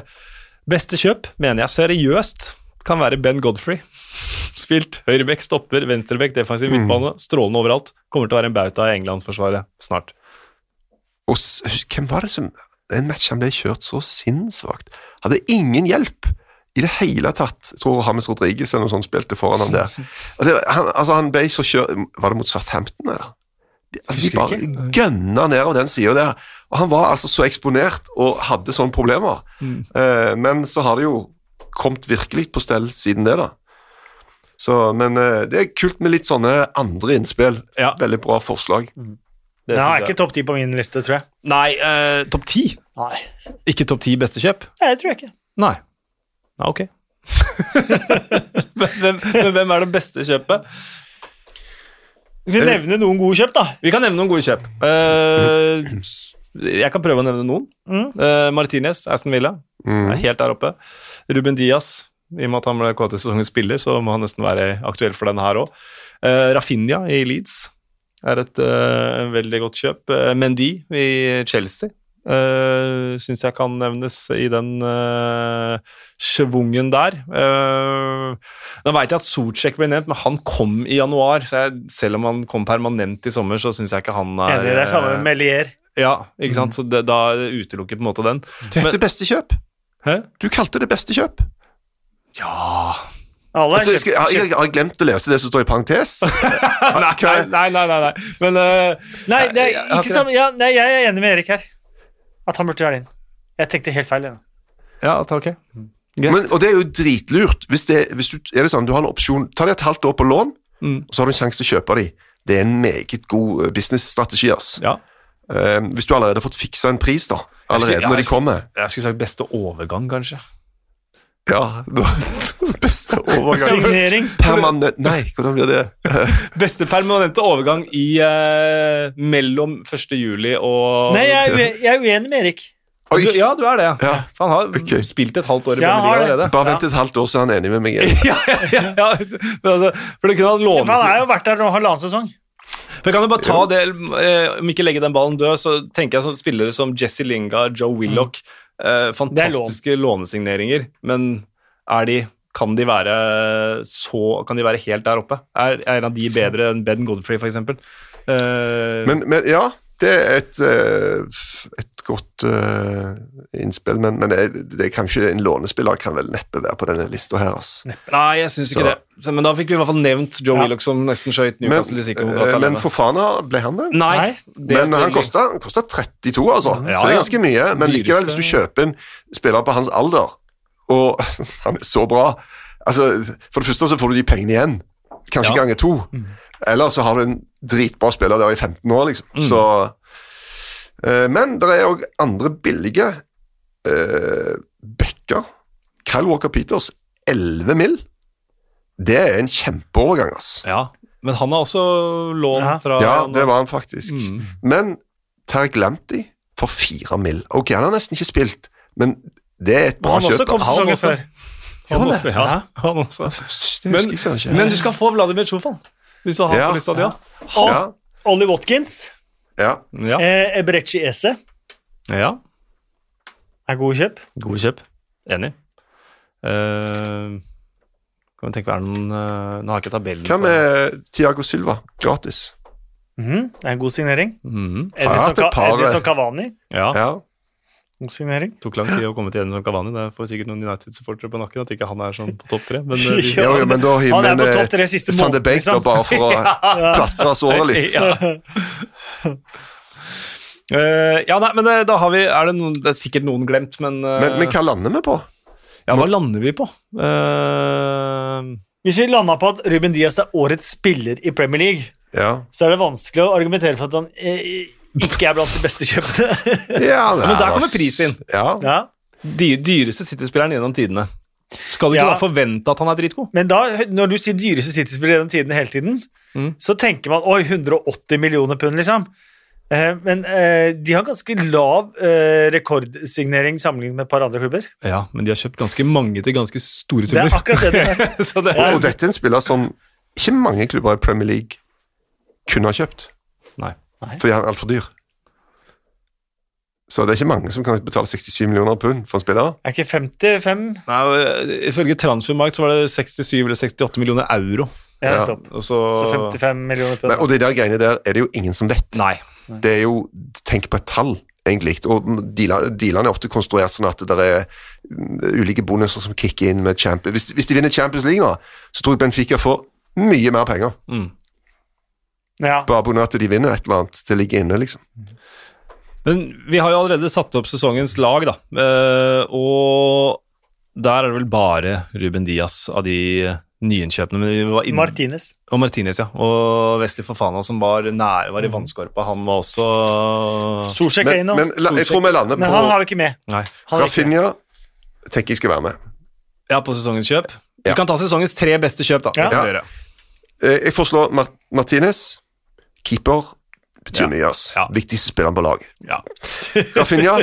beste kjøp mener jeg seriøst kan være Ben Godfrey. Spilt høyrebekk, stopper, venstrebekk, defensiv midtbane. Strålende overalt. Kommer til å være en bauta i England-forsvaret snart. Og hvem var det som En match han ble kjørt så sinnssvakt. Hadde ingen hjelp i det hele tatt. Jeg tror Hames Rodriguez eller noe sånt spilte foran ham der. Det, han, altså han ble så kjørt Var det mot Southampton, eller? De, altså, de bare ikke. gønna nedover den sida der. Og han var altså så eksponert og hadde sånne problemer. Eh, men så har det jo kommet virkelig på stell siden det, da. Så, men eh, det er kult med litt sånne andre innspill. Ja. Veldig bra forslag. Det jeg. ikke topp ti på min liste, tror jeg. Nei, eh, topp ti? Ikke topp ti beste kjøp? Nei det tror jeg ikke. Nei. Ja, ok. men, hvem, men hvem er det beste kjøpet? Vi kan nevne noen gode kjøp, da. Vi kan nevne noen gode kjøp. Uh, jeg kan prøve å nevne noen. Mm. Uh, Martinez, Aston Villa, Mm. er helt der oppe. Ruben Diaz, i og med at han ble kåret til sesongens spiller, så må han nesten være aktuell for denne her òg. Uh, Rafinha i Leeds er et uh, veldig godt kjøp. Uh, Mendy i Chelsea uh, syns jeg kan nevnes i den uh, schwungen der. Uh, nå veit jeg at Socek ble nevnt, men han kom i januar. så jeg, Selv om han kom permanent i sommer, så syns jeg ikke han er Enig, det er samme eh, med Melier. Ja, ikke sant? Så det, da utelukker på en måte den. Det heter Men- beste kjøp. Hæ? Du kalte det beste kjøp. Ja Alle Altså, jeg, skal, jeg, jeg, har glemt å lese det som står i parentes. nei, nei, nei, nei, nei. Men eh, Nei, det er Jeg- jeg ikke som, ja, Nei, jeg er enig med Erik her. At han burde være inn. Jeg tenkte helt feil. Jeg. Ja, takk ok. Greit. Men, og det er jo dritlurt. Hvis det, hvis du, er det sånn, du har en opsjon Ta det et halvt år på lån, Mm. og så har du en sjanse til å kjøpe de. Det er en meget god eh, businessstrategi. ass. Ja. Um, hvis du allerede har fått fiksa en pris, da. Allerede ja, når jeg de skulle- kommer. Jeg skulle sagt beste overgang, kanskje. Ja, da, Beste overgang. Signering. Permanent Nei, hvordan blir det? Beste permanente overgang i eh, mellom 1. juli og Nei, jeg er, ue- jeg er uenig med Erik. Oi, Du, ja, du er det. Ja. For Han har Ok. spilt et halvt år i Ja, han har det. allerede. bare vent et halvt år, så er han enig med meg igjen. ja, ja, ja, men altså, for det kunne ha For han lånes har jo vært der nå halvannen sesong. Men kan du bare ta det, eh, om ikke legge den ballen død, så tenker jeg sånn spillere som Jesse Lingard, Joe Willoch eh, Fantastiske lånesigneringer, men er de kan de være så Kan de være helt der oppe? Er, er en av de bedre enn Ben Godfrey, f.eks.? Uh, Men, men ja, det er et, eh, et godt uh, innspill, men, men det, det er kanskje en lånespiller kan vel neppe være på denne lista her. Altså. nei, jeg syns ikke Så- det. Så, men da fikk vi i hvert fall nevnt Joe Ja. Willoch som nesten skøyt Newcastle i sikkerhetsgata eh, men. Fofana, ble han det? Nei, det men han kosta, han kosta 32, altså. Ja, så det er ganske mye. Men likevel, hvis du kjøper en spiller på hans alder, og han er så bra altså, For det første så får du de pengene igjen, kanskje Ja. ganger to. Eller så har du en dritbra spiller der i 15 år, liksom. Mm. Så, men det er òg andre billige eh, backer. Kyle Walker Peters, 11 mill. Det er en kjempeovergang, ass. Ja, men han har også lån Ja. fra Ja, det var han faktisk. Mm. Men Terje Glemti for 4 mill. Ok, han har nesten ikke spilt, men det er et bra kjøp. han også kom sesongen før. Han også, ja, han også. Men, men du skal få Vladimir Tsjofan, hvis du har Ja. på lista di. Ja. Og ja, Ollie Watkins, ja. Ja. eh, Ebrecci Ese ja. er gode kjøp. Gode kjøp. Enig. Eh, kan vi tenke, er noen eh, Nå har jeg ikke tabellen. Hva med Tiago Silva? Gratis. Mhm, det er en god signering. Mm -hmm. Edison, Ka Edison eh, Cavani, Ja. Ja. God signering. Tok lang tid å komme til en som Cavani. Det får sikkert noen United-supportere på nakken at ikke han er sånn på topp tre. Men eh, Ja, Jo, jo, men da hiver Han er vi på en, topp tre siste Van de måneden, Beek da, liksom. bare for å plastre såret litt. ja. Uh, ja, nei, men eh, da har vi Er det noen Det er sikkert noen glemt, men, uh, Men, men hva lander vi på? Ja, hva lander vi på? Uh, Hvis vi landa på at Ruben Diaz er årets spiller i Premier League, Ja, så er det vanskelig å argumentere for at han eh, ikke er blant de beste kjøpene. ja det Men der er kommer prisen inn. Ja. ja. dy dyreste City-spilleren gjennom tidene. Skal du ikke Ja. da forvente at han er dritgod? Men da, når du sier dyreste City-spiller gjennom tidene hele tiden, Mm. så tenker man oi, 180 millioner pund, liksom. Eh, men eh, de har ganske lav eh, rekordsignering sammenlignet med et par andre klubber. Ja, men de har kjøpt ganske mange til ganske store Det er akkurat det det er. Så det er. Og dette er en spiller som ikke mange klubber i Premier League kunne ha kjøpt, Nei. Fordi han er altfor dyr. Så det er ikke mange som kan betale 67 millioner pund for en spiller. Er ikke 55 Nei, Ifølge Transfermarkt så var det 67 eller 68 millioner euro. Ja, Ja. Og så, Så 55 millioner pund. Men, og de der greiene der er det jo ingen som vet. Nei. Det er jo Tenk på et tall, egentlig. Og dealer- dealene er ofte konstruert sånn at det er mm, ulike bonuser som kicker inn med Champions hvis, hvis de vinner Champions League nå, så tror jeg Benfica får mye mer penger. Mm. Ja. Bare pga. at de vinner et eller annet. Det ligger inne, liksom. Men vi har jo allerede satt opp sesongens lag, da. Eh, og der er det vel bare Ruben Diaz av de nyinnkjøpene. Men vi var Martinez. og Martinez, ja. Og Wesley Fofana, som var nære, Mm. var i vannskorpa. Han var også Solskjær Men, Kane men la, jeg tror vi lander Men han har vi ikke med. Nei. Han er ikke med. Rafinha. Tenker jeg skal være med. Ja, på sesongens kjøp. Vi Ja. kan ta sesongens tre beste kjøp, da. Ja. Eh, Jeg foreslår Mart Martinez. Keeper betyr Ja. mye, ass. Ja. Viktigste spiller på lag. Ja. Rafinha.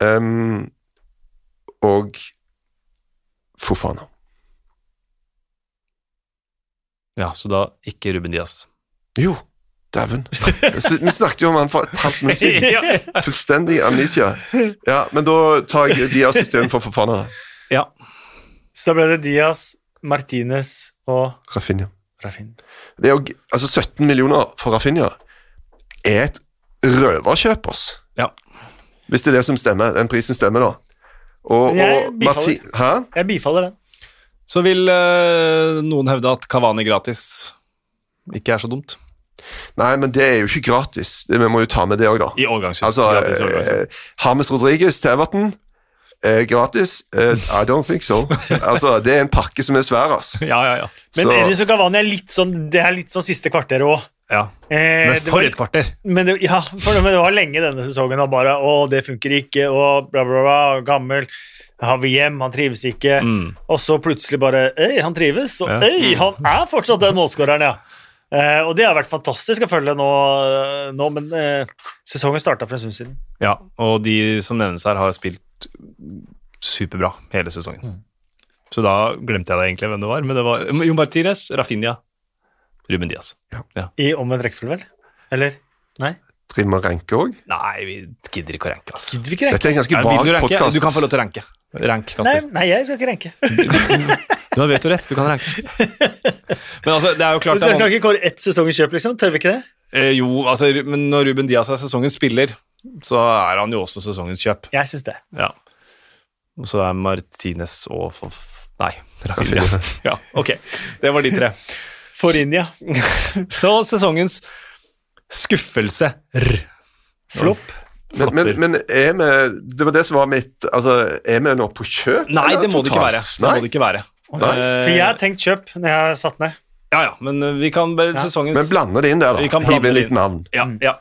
um, og Fofana. ja, så da ikke Ruben Diaz. Jo, dæven. Vi snakket jo om han for et halvt minutt siden. Fullstendig amnesia. Ja, men da tar jeg Diaz istedenfor Fofana. ja. Så da ble det Diaz, Martinez og Rafinha. Rafinha. Det er jo, altså 17 millioner for Rafinha er et røverkjøp, ass. Ja. Hvis det er det som stemmer, den prisen stemmer, da. Og, Jeg bifaller. Jeg bifaller den. Så vil øh, noen hevde at Kavani gratis ikke er så dumt. Nei, men det er jo ikke gratis. Det, vi må jo ta med det òg, da. I overgangskjøp. Altså, gratis i overgangskjøp. eh, Rodriguez til Everton eh, gratis? Eh, I don't think so. altså, det er en pakke som er svær, ass. Ja, ja, ja. Men Så- Edison Cavani er litt sånn Det er litt sånn siste kvarteret òg. ja. Eh, Men for et kvarter! Men det, ja, for det, men det var lenge denne sesongen og bare Å, det funker ikke, og bla, bla, bla, gammel. Han vil hjem, han trives ikke. Mm. Og så plutselig bare Øy, han trives. Og Ja. øy, han er fortsatt den målskåreren, ja. Eh, og det har vært fantastisk å følge nå, nå men eh, sesongen starta for en stund siden. Ja, og de som nevnes her, har spilt superbra hele sesongen. Så da glemte jeg da egentlig hvem det var. Men det var Jon Martinez, Rafinha, Ruben Diaz. I omvendt rekkefølge, vel? Eller? Nei? Driver med ranke òg. Nei, vi gidder ikke å ranke, altså. Gidder vi ikke renke? Dette er en ganske vag du podkast. Du kan få lov til å ranke. Rank, Nei, nei, jeg skal ikke renke. Du har vetorett, du kan ranke. Men altså, det er jo klart Du det kan ikke kåre ett sesongens kjøp, liksom. Tør vi ikke det? eh, Jo, altså, men når Ruben Diaz er sesongens spiller, så er han jo også sesongens kjøp. Jeg syns det. Ja. Og så er Martinez og Fof... Nei, Rafinha. Ja, ok. Det var de tre. Forinja. Så sesongens skuffelse. R. Flopp. Men, men, men er vi Det var det som var mitt Altså, er vi nå på kjøp? Nei, det må det ikke være. Det må det ikke være. Nei. For jeg har tenkt kjøp når jeg har satt ned. Ja, ja, men uh, vi kan sesongens Men blande det inn der, Vi da. Hive inn litt navn. Ja, ja.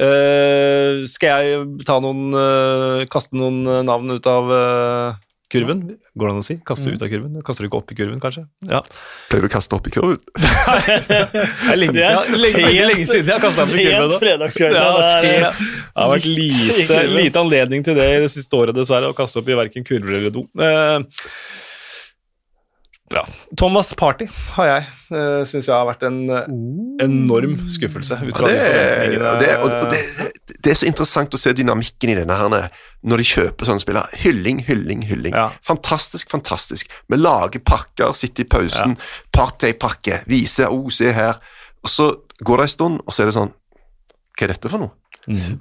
Eh, skal jeg ta noen uh, Kaste noen uh, navn ut av uh, kurven? Går det an å si? Kaste ut av kurven? Kaster du ikke opp i kurven, kanskje? Ja. Pleier du å kaste opp i kurven? Det er lenge siden, lenge, lenge siden jeg har kasta opp i kurven. Sent fredagskveld. Ja, det har vært lite, lite anledning til det i det siste året, dessverre, å kaste opp i verken kurver eller do. Eh, ja. Thomas Party har jeg. Uh, Syns jeg har vært en eh, enorm skuffelse. Det, de og det, og, det, det er så interessant å se dynamikken i denne her når de kjøper sånne spillere. Hylling, hylling, hylling. Ja. Fantastisk, fantastisk. Vi lager pakker, sitter i pausen, partypakke, viser oh, se her'. Og så går det en stund, og så er det sånn Hva er dette for noe? Mm.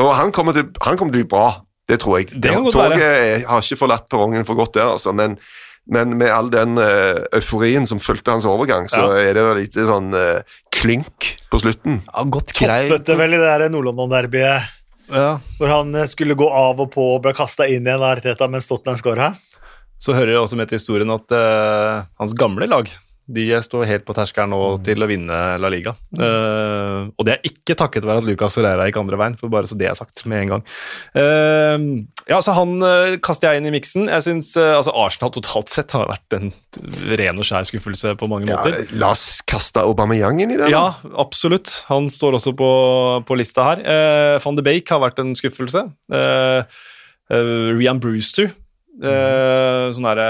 Og han kommer, til, han kommer til å bli bra, det tror jeg. Det Toget har ikke forlatt perrongen for godt der, altså, men, men med all den eh, euforien som fulgte hans overgang, så Ja. er det jo litt sånn uh, klynk på slutten. Ja, godt greit. Toppet det vel i det der Nord-London-derbyet Ja. hvor han eh, skulle gå av og på og ble kasta inn igjen av Arteta mens Tottenham skåra. Så hører det også med til historien at uh, hans gamle lag de står helt på terskelen nå til å vinne La Liga. Eh, og det er ikke takket være at Lucas Ferreira gikk andre veien, for bare så det er sagt med en gang. Uh, ja, så han uh, kaster jeg inn i miksen. Jeg synes, altså Arsenal totalt sett har vært en ren og skjær skuffelse på mange Ja, måter. la oss kaste Aubameyang inn i det. Ja, absolutt. Han står også på, på lista her. Van de Beek har vært en skuffelse. Rian Brewster. Eh, sånn er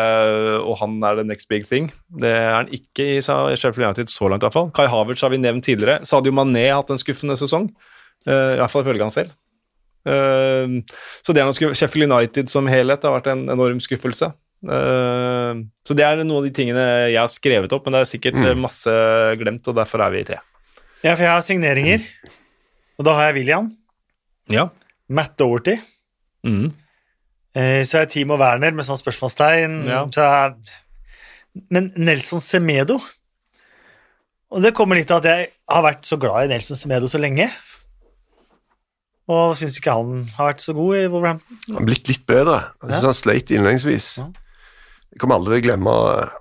og han er the next big thing. Det er han ikke i Sheffield United så langt, i hvert fall. Kai Havertz har vi nevnt tidligere. Sadio Mané har hatt en skuffende sesong. Eh, I hvert fall ifølge han selv. Eh, så det er noe Sheffield United som helhet har vært en enorm skuffelse. Eh, så det er noen av de tingene jeg har skrevet opp, men det er sikkert Mm. eh, masse glemt, og derfor er vi i tre. Ja, for jeg har signeringer, og da har jeg William, Ja. Matt Doherty, Mm. Eh, så er Timo Werner med sånn spørsmålstegn. Ja. Så er, men Nelson Semedo Og det kommer litt av at jeg har vært så glad i Nelson Semedo så lenge. Og syns ikke han har vært så god i Wolverhampton. Han har blitt litt bedre. Jeg synes Ja. Han sleit innledningsvis. Jeg kommer aldri til å glemme eh,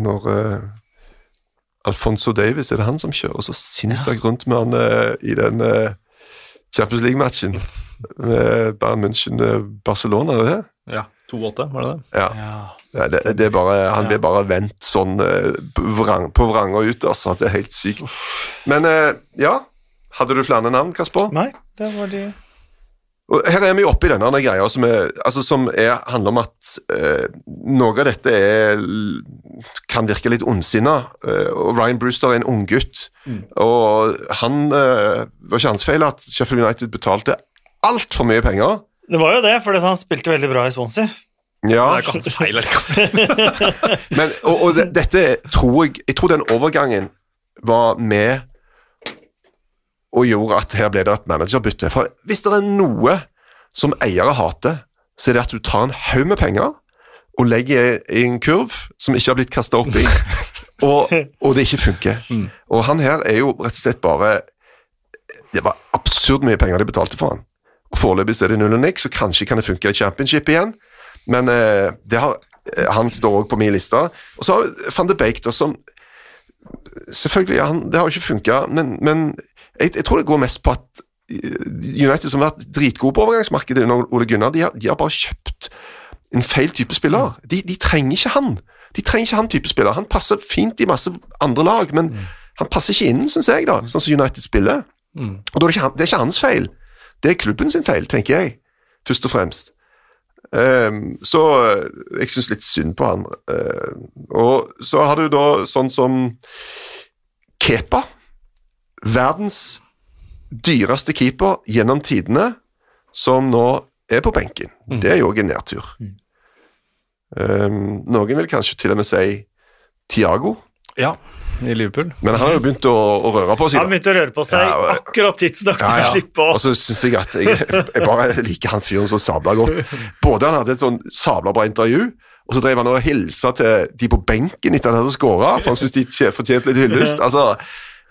når uh, Alfonso Davis, er det han som kjører så sinnssykt rundt med han uh, i den eh, Champions League-matchen? Med Bayern München eh, Barcelona, er det det? ja. 2-8, var det det? Ja. Ja, det, det er bare, han blir bare vendt sånn eh, på vrang, på vranger ut, altså. Det er helt sykt. Men eh, ja, hadde du flere navn, Kasper? Nei, det var de Og her er vi oppe i denne greia som, er, altså som er, handler om at eh, noe av dette er, kan virke litt ondsinna. eh, og Ryan Brewster er en unggutt. Og han eh, var ikke hans feil at Sheffield United betalte altfor mye penger. Det var jo det, fordi han spilte veldig bra i Swansea. Ja, Det er ikke hans feil. men, og, og det, dette tror jeg Jeg tror den overgangen var med og gjorde at her ble det et managerbytte. For hvis det er noe som eiere hater, så er det at du tar en haug med penger og legger i en kurv som ikke har blitt kasta opp i, og, og det ikke funker. Og han her er jo rett og slett bare Det var absurd mye penger de betalte for han. Og Foreløpig er det null og niks, så kanskje kan det funke i championship igjen. Men eh, det har, eh, han står òg på min liste. Og så har van de Beek, da, som Selvfølgelig, han, det har jo ikke funka, men, men jeg, jeg tror det går mest på at United, som har vært dritgode på overgangsmarkedet under Ole Gunnar, de har, de har bare kjøpt en feil type spiller. De, de trenger ikke han. De trenger ikke han type spiller. Han passer fint i masse andre lag, men Han passer ikke inn, syns jeg, da, sånn som United spiller. Og da er det, ikke, det er ikke hans feil. Det er klubben sin feil, tenker jeg, først og fremst. Um, så eh, jeg syns litt synd på han. Uh, og så har du da sånn som Kepa. Verdens dyreste keeper gjennom tidene, som nå er på benken. Det er jo òg en nedtur. Ehm, noen vil kanskje til og med si Tiago, Ja, i Liverpool. men han har jo begynt å, å røre på seg. Han begynte å røre på seg Ja, og- akkurat tidsnok til Ja, å ja. slippe å Og så syns jeg at jeg, jeg bare liker han fyren så sabla godt. Både han hadde et sånn sabla bra intervju, og så drev han og hilsa til de på benken etter han hadde skåra, for han syntes de tje- fortjente litt hyllest. Altså,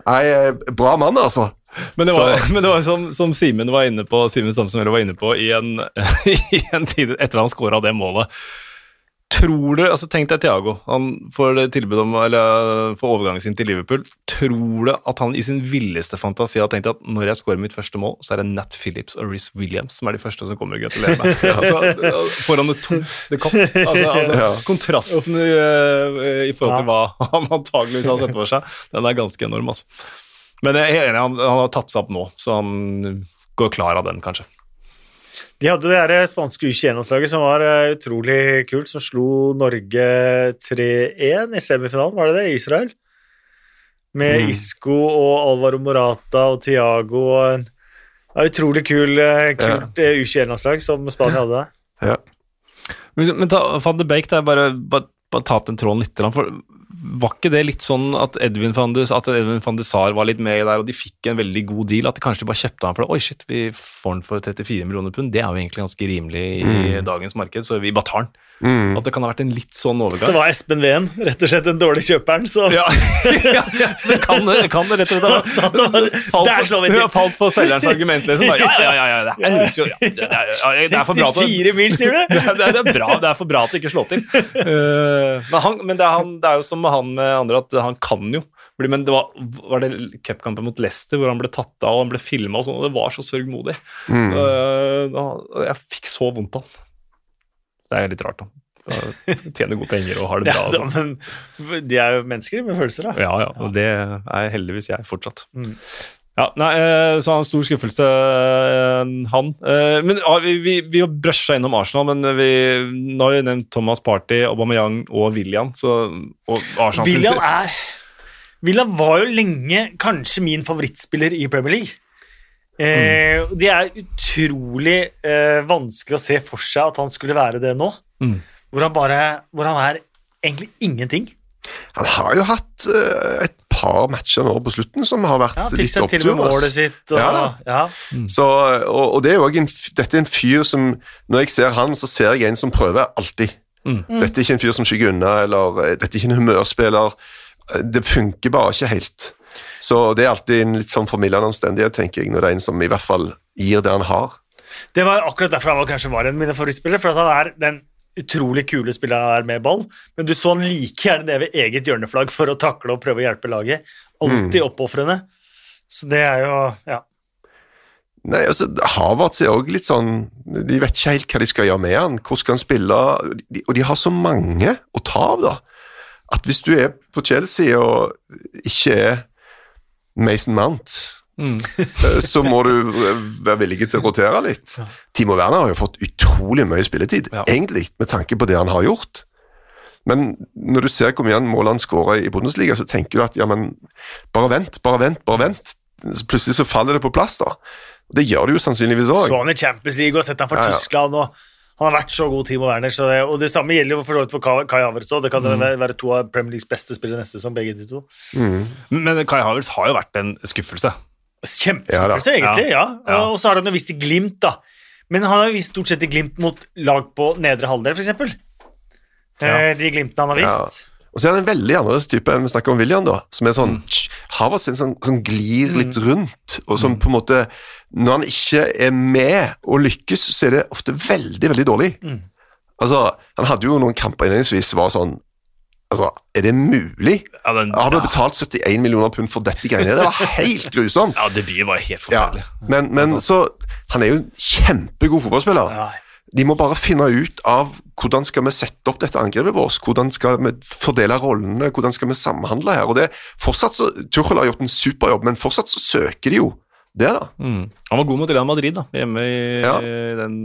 nei, eh, bra mann, altså. Men det var, men det var som, som Simen var inne på Simen Stamsen var inne på i en, i en tid etter han skåra det målet. Tror du, altså Tenk deg Thiago. Han får tilbud om eller får overgangen sin til Liverpool. Tror du at han i sin villeste fantasi har tenkt at når jeg skårer mitt første mål, så er det Nat Phillips og Riz Williams som er de første som kommer og gratulerer meg? altså, foran et tomt The Cop. Altså, altså, Ja. Kontrasten i, i forhold til hva han antageligvis har sett for seg, den er ganske enorm. altså. Men jeg er enig, han, han har tatt seg opp nå, så han går klar av den, kanskje. De hadde det der spanske U21-landslaget som var eh, utrolig kult, som slo Norge 3-1 i semifinalen, var det det? Israel? Med Mm. Isco og Alvaro Morata og Tiago og en ja, utrolig kul, eh, kult ja. U21-landslag som Spania hadde. Ja. Men, men ta, Van de Beek, det er bare, bare, bare ta den tråden litt. For var ikke det litt sånn at Edwin van de, at Edwin van de Sar var litt med der, og de fikk en veldig god deal? At de kanskje bare kjøpte han for det? Oi, shit, vi får han for 34 millioner pund. Det er jo egentlig ganske rimelig i dagens marked, så vi bare tar han. Mm. At det kan ha vært en litt sånn overgang. Det var Espen Ween, rett og slett den dårlige kjøperen, så Ja, ja, ja, det kan det, kan det rett og slett. Så det var- Falt der slår vi til. Falt for selgerens argument, liksom. Ja, ja, ja, ja, det er, jo- ja, det er, det er for bra til 94 mil, sier du? det, er, det, er bra, det er for bra til ikke ikke slå til. Men han, men det, er han, det er jo som med han med andre, at han kan jo. Men det var, var det cupkampen mot Leicester hvor han ble tatt av og han ble filma og sånn, og det var så sørgmodig. Mm. Uh, jeg fikk så vondt av han. Det er litt rart, da. Tjener gode penger og har det Ja, bra. da, men de er jo mennesker med følelser, da. Ja, ja, og det er heldigvis jeg fortsatt. Mm. Ja, nei, eh, Så han stor skuffelse, eh, han. Eh, Men ja, vi, vi, vi har brøsja innom Arsenal, men vi, nå har vi nevnt Thomas Party, Aubameyang og William. Så, og Arsenal William er William var jo lenge kanskje min favorittspiller i Premier League. Mm. Det er utrolig vanskelig å se for seg at han skulle være det nå. Mm. Hvor han bare Hvor han er egentlig ingenting. Han har jo hatt eh, et par matcher nå på slutten som har vært Ja, litt seg til og opptur. med målet sitt. Og, Ja ja. da. Så, og, og det er jo også en, dette er en fyr som Når jeg ser han, så ser jeg en som prøver alltid. Mm. Dette er ikke en fyr som skygger unna, eller eh, dette er ikke en humørspiller. Eh, Det funker bare ikke helt. Så det er alltid en litt sånn formildende omstendighet, tenker jeg, når det er en som i hvert fall gir det han har. Det var akkurat derfor han var, kanskje var en av mine favorittspillere. For at han er den utrolig kule spillere er med ball. Men du så han like gjerne det ved eget hjørneflagg for å takle og prøve å hjelpe laget. Alltid oppofrende. Så det er jo Ja. Nei, altså, Havertz er òg litt sånn De vet ikke helt hva de skal gjøre med han. hvordan skal han spille? De- Og de har så mange å ta av, da. At hvis du er på Chelsea og ikke er Mason Mount, Mm. eh, så må du være villig til å rotere litt. Timo Werner har jo fått utrolig mye spilletid, Ja. egentlig, med tanke på det han har gjort. Men når du ser hvor mye mål han skårer i Bundesliga, så tenker du at ja, men bare vent, bare vent, bare vent. Så plutselig så faller det på plass, da. Det gjør det jo sannsynligvis òg. Så han i Champions League og sett han for Ja, ja. Tyskland. og Han har vært så god, Timo Werner. Så det, og det samme gjelder jo for så vidt for Kai Havertz òg. Det kan Mm. være to av Premier Leagues beste spillere neste sesong, begge de to. Men Kai Havertz har jo vært en skuffelse. Kjempeskuffelse, egentlig. ja. Ja. Og så har han jo vist i Glimt, da. Men han har jo vist stort sett i Glimt mot lag på nedre halvdel, f.eks. Ja. de Glimtene han har Ja. vist. Og så er han en veldig annerledes type enn vi snakker om William, da. Som er sånn mm. Havertz er en sånn, som glir litt rundt, og som på en måte Når han ikke er med og lykkes, så er det ofte veldig, veldig dårlig. Altså, Han hadde jo noen kamper innledningsvis som var sånn Altså, er det mulig? Ja, den, Har du ja, betalt 71 millioner pund for dette greiene? Det var helt grusomt. ja, debuten var helt Ja, forferdelig. men, men så Han er jo en kjempegod fotballspiller. Ja. De må bare finne ut av hvordan skal vi sette opp dette angrepet vårt, hvordan skal vi fordele rollene, hvordan skal vi samhandle her. og det fortsatt så, Tuchel har gjort en superjobb, men fortsatt så søker de jo det, da. Mm. Han var god mot Real Madrid da, hjemme i Ja. den,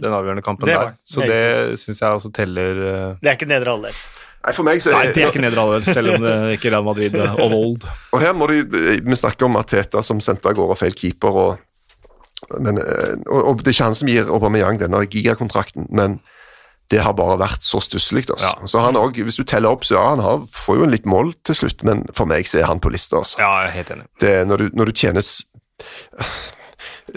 den avgjørende kampen Det der. Så det syns jeg også teller eh, Det er ikke nedre halvdel. Nei, for meg så Nei, det er ikke nedre selv om det ikke er Real Madrid og of old. Og her må de, Vi snakker om Arteta som sendte av gårde feil keeper. Og, men, eh, og, og Det er ikke han som gir Aubameyang denne gigakontrakten, men det har bare vært så stusslig. Altså. Ja. Så han også, Hvis du teller opp, så ja, han har, får jo en litt mål til slutt, men for meg så er han på lista. Altså. Ja, jeg er helt enig. Det, er når, du, når du tjener s- Jeg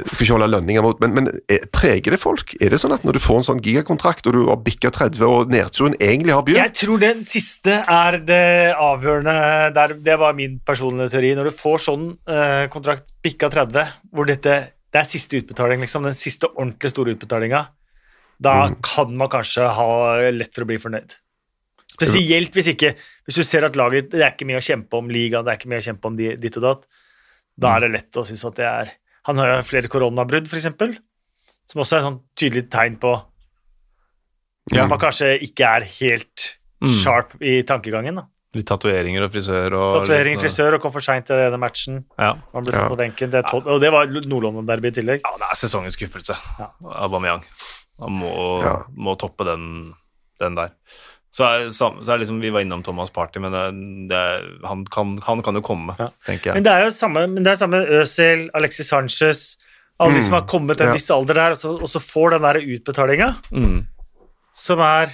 skal ikke holde lønninger mot, men, men eh, preger det folk? Er det sånn at når du får en sånn gigakontrakt, og du har bikka 30, og nedturen egentlig har begynt Jeg tror den siste er det avgjørende. Der, det var min personlige teori. Når du får sånn eh, kontrakt bikka 30, hvor dette det er siste utbetaling, liksom, den siste ordentlig store utbetalinga, da kan man kanskje ha lett for å bli fornøyd. Spesielt hvis ikke Hvis du ser at laget Det er ikke mye å kjempe om ligaen, det er ikke mye å kjempe om di- ditt og datt. Da er det lett å synes at det er Han har jo flere koronabrudd, f.eks., som også er et sånn tydelig tegn på Ja. at man kanskje ikke er helt Mm. sharp i tankegangen. da. Litt tatoveringer og frisør og Tatovering, frisør og kom for seint til denne matchen. Ja. Man ble satt Ja. på benken. Det er og det var Nord-London-derby i tillegg. ja, det er sesongens skuffelse. Ja. Aubameyang. Han må, Ja. må toppe den, den der. Så er, så er liksom, Vi var innom Thomas Party, men det, det, han, kan, han kan jo komme, Ja. tenker Men det er jo samme, men det er samme Øzil, Alexis Sanchez Alle de som har kommet til en Ja. viss alder der, og så, og så får den der utbetalinga, Mm. som er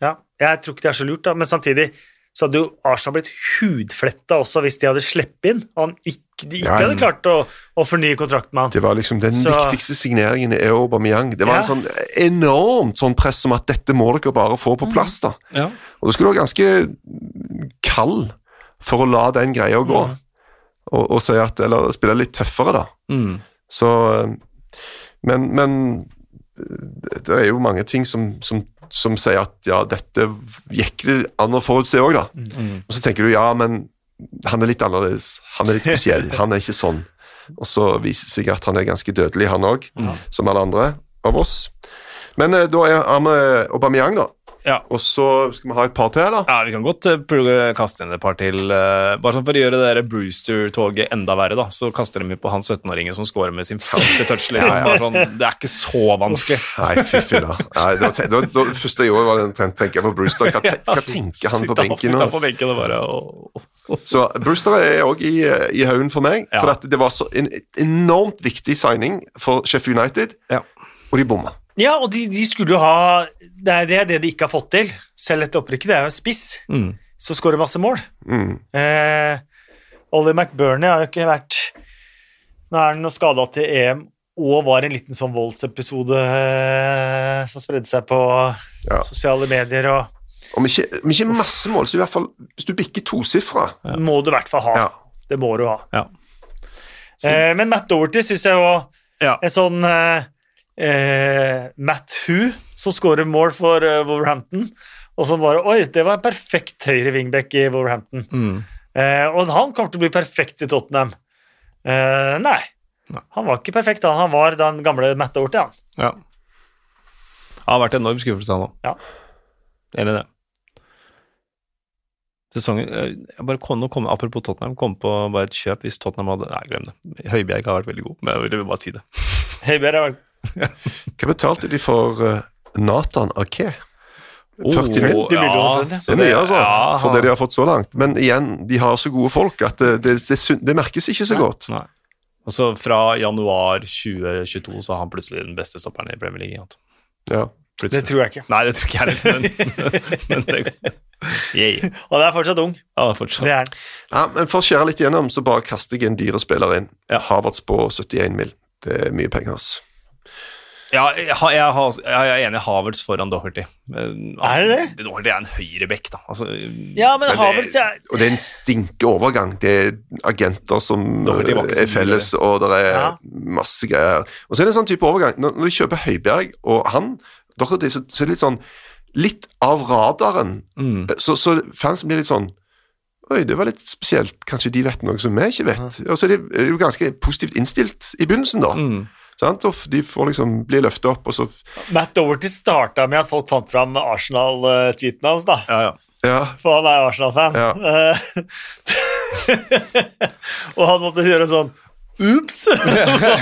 Ja, jeg tror ikke det er så lurt, da, men samtidig så hadde jo Arsenal blitt hudfletta også hvis de hadde sluppet inn, og han ikke, de ikke Ja, hadde klart å, å fornye kontrakten med han. Det var liksom Den Så- viktigste signeringen er Aubameyang. Det var Ja. en sånn enormt sånn press om at dette må dere bare få på plass. da. Ja. Og da skulle du være ganske kald for å la den greia gå, Mhm. og, og si at, eller spille litt tøffere, da. Mm. Så eh, Men, men eh, det er jo mange ting som, som, som sier at ja, dette gikk det an å forutse òg, da. Mm. Og så tenker du ja, men han er litt annerledes. Han er litt spesiell. Han er ikke sånn. Og så viser det seg at han er ganske dødelig, han òg, som alle andre av oss. Men eh, da er- vi Aubameyang, da. Ja. Og så skal vi ha et par til, da. Ja, Vi kan godt uh, kaste inn et par til. Uh, bare sånn For å gjøre det der Brewster-toget enda verre, da, så kaster de på han 17-åringen som scorer med sin første touch. Liksom. Bare sånn, det er ikke så vanskelig. Nei, fy filla. Det første jeg gjorde, var den ten- tenker på Brewster. Hva, hva tenker han på benken? sitte på benken og bare og, Så Brewster er òg i, i haugen for meg. Ja. For at det var så en enormt viktig signing for Sheffield United, Ja. og de bomma. Ja, og de, de skulle jo ha Det er det, det de ikke har fått til, selv etter opprykket. Det er jo en spiss mm. som skårer masse mål. Mm. Eh, Ollie McBurney har jo ikke vært Nå er han skada til EM og var en liten sånn voldsepisode eh, som spredde seg på Ja. sosiale medier, og Om ikke, om ikke masse mål, så i hvert fall hvis du bikker tosifra må du i hvert fall ha. ja. Det må du ha. Ja. Eh, men Matt Doverty syns jeg jo Ja. en sånn eh, eh, Matt Hu som skårer mål for eh, Wolverhampton, og som bare Oi, det var en perfekt høyre wingback i Wolverhampton. Mm. Eh, og han kommer til å bli perfekt i Tottenham. Eh, nei. Nei. Han var ikke perfekt, han. Han var den gamle Matt Doherty, han. Ja. Det har vært en enorm skuffelse, han òg. Ja. Enig i det. Sesongen eh, jeg bare kom, kom, Apropos Tottenham, kom på bare et kjøp hvis Tottenham hadde Nei, glem det. Høibjerg har vært veldig god, men jeg ville bare si det. Høibjerg er Hva betalte de for uh, Nathan Ake? 40 Oh, mil? 50 millioner, det. Det er mye, altså, ja, for det de har fått så langt. Men igjen, de har så gode folk at det, det, det, det merkes ikke så godt. Nei. Og så fra januar 2022 så har han plutselig den beste stopperen i Premier League. Ja. Det tror jeg ikke. Nei, det tror ikke jeg heller, men, men yeah. Og det er fortsatt ung. Ja, fortsatt. Det er han. ja, Men for å skjære litt gjennom, så bare kaster jeg en dyrespiller inn. Ja. Havertz på 71 mil. Det er mye penger, altså. Ja, jeg, har- jeg, har- jeg er enig i Havertz foran Doherty. Er det det? Doherty er en høyrebekk, da. Altså, Ja, men Men Havertz er og det er en stinkeovergang. Det er agenter som er felles, og det er Ja. masse greier. Og så er det en sånn type overgang. Når, når de kjøper Høibjerg og han, Doherty, så, så er det litt sånn Litt av radaren. mm. Så, så fansen blir litt sånn Oi, det var litt spesielt. Kanskje de vet noe som vi ikke vet. Og så er de, er de jo ganske positivt innstilt i begynnelsen, da. Mm. Sant? Og de får liksom bli løftet opp, og så Matt Doverty starta med at folk fant fram Arsenal-tweeten hans, da. Ja, ja. Ja. For han er Arsenal-fan. Ja. Og han måtte gjøre sånn Ops!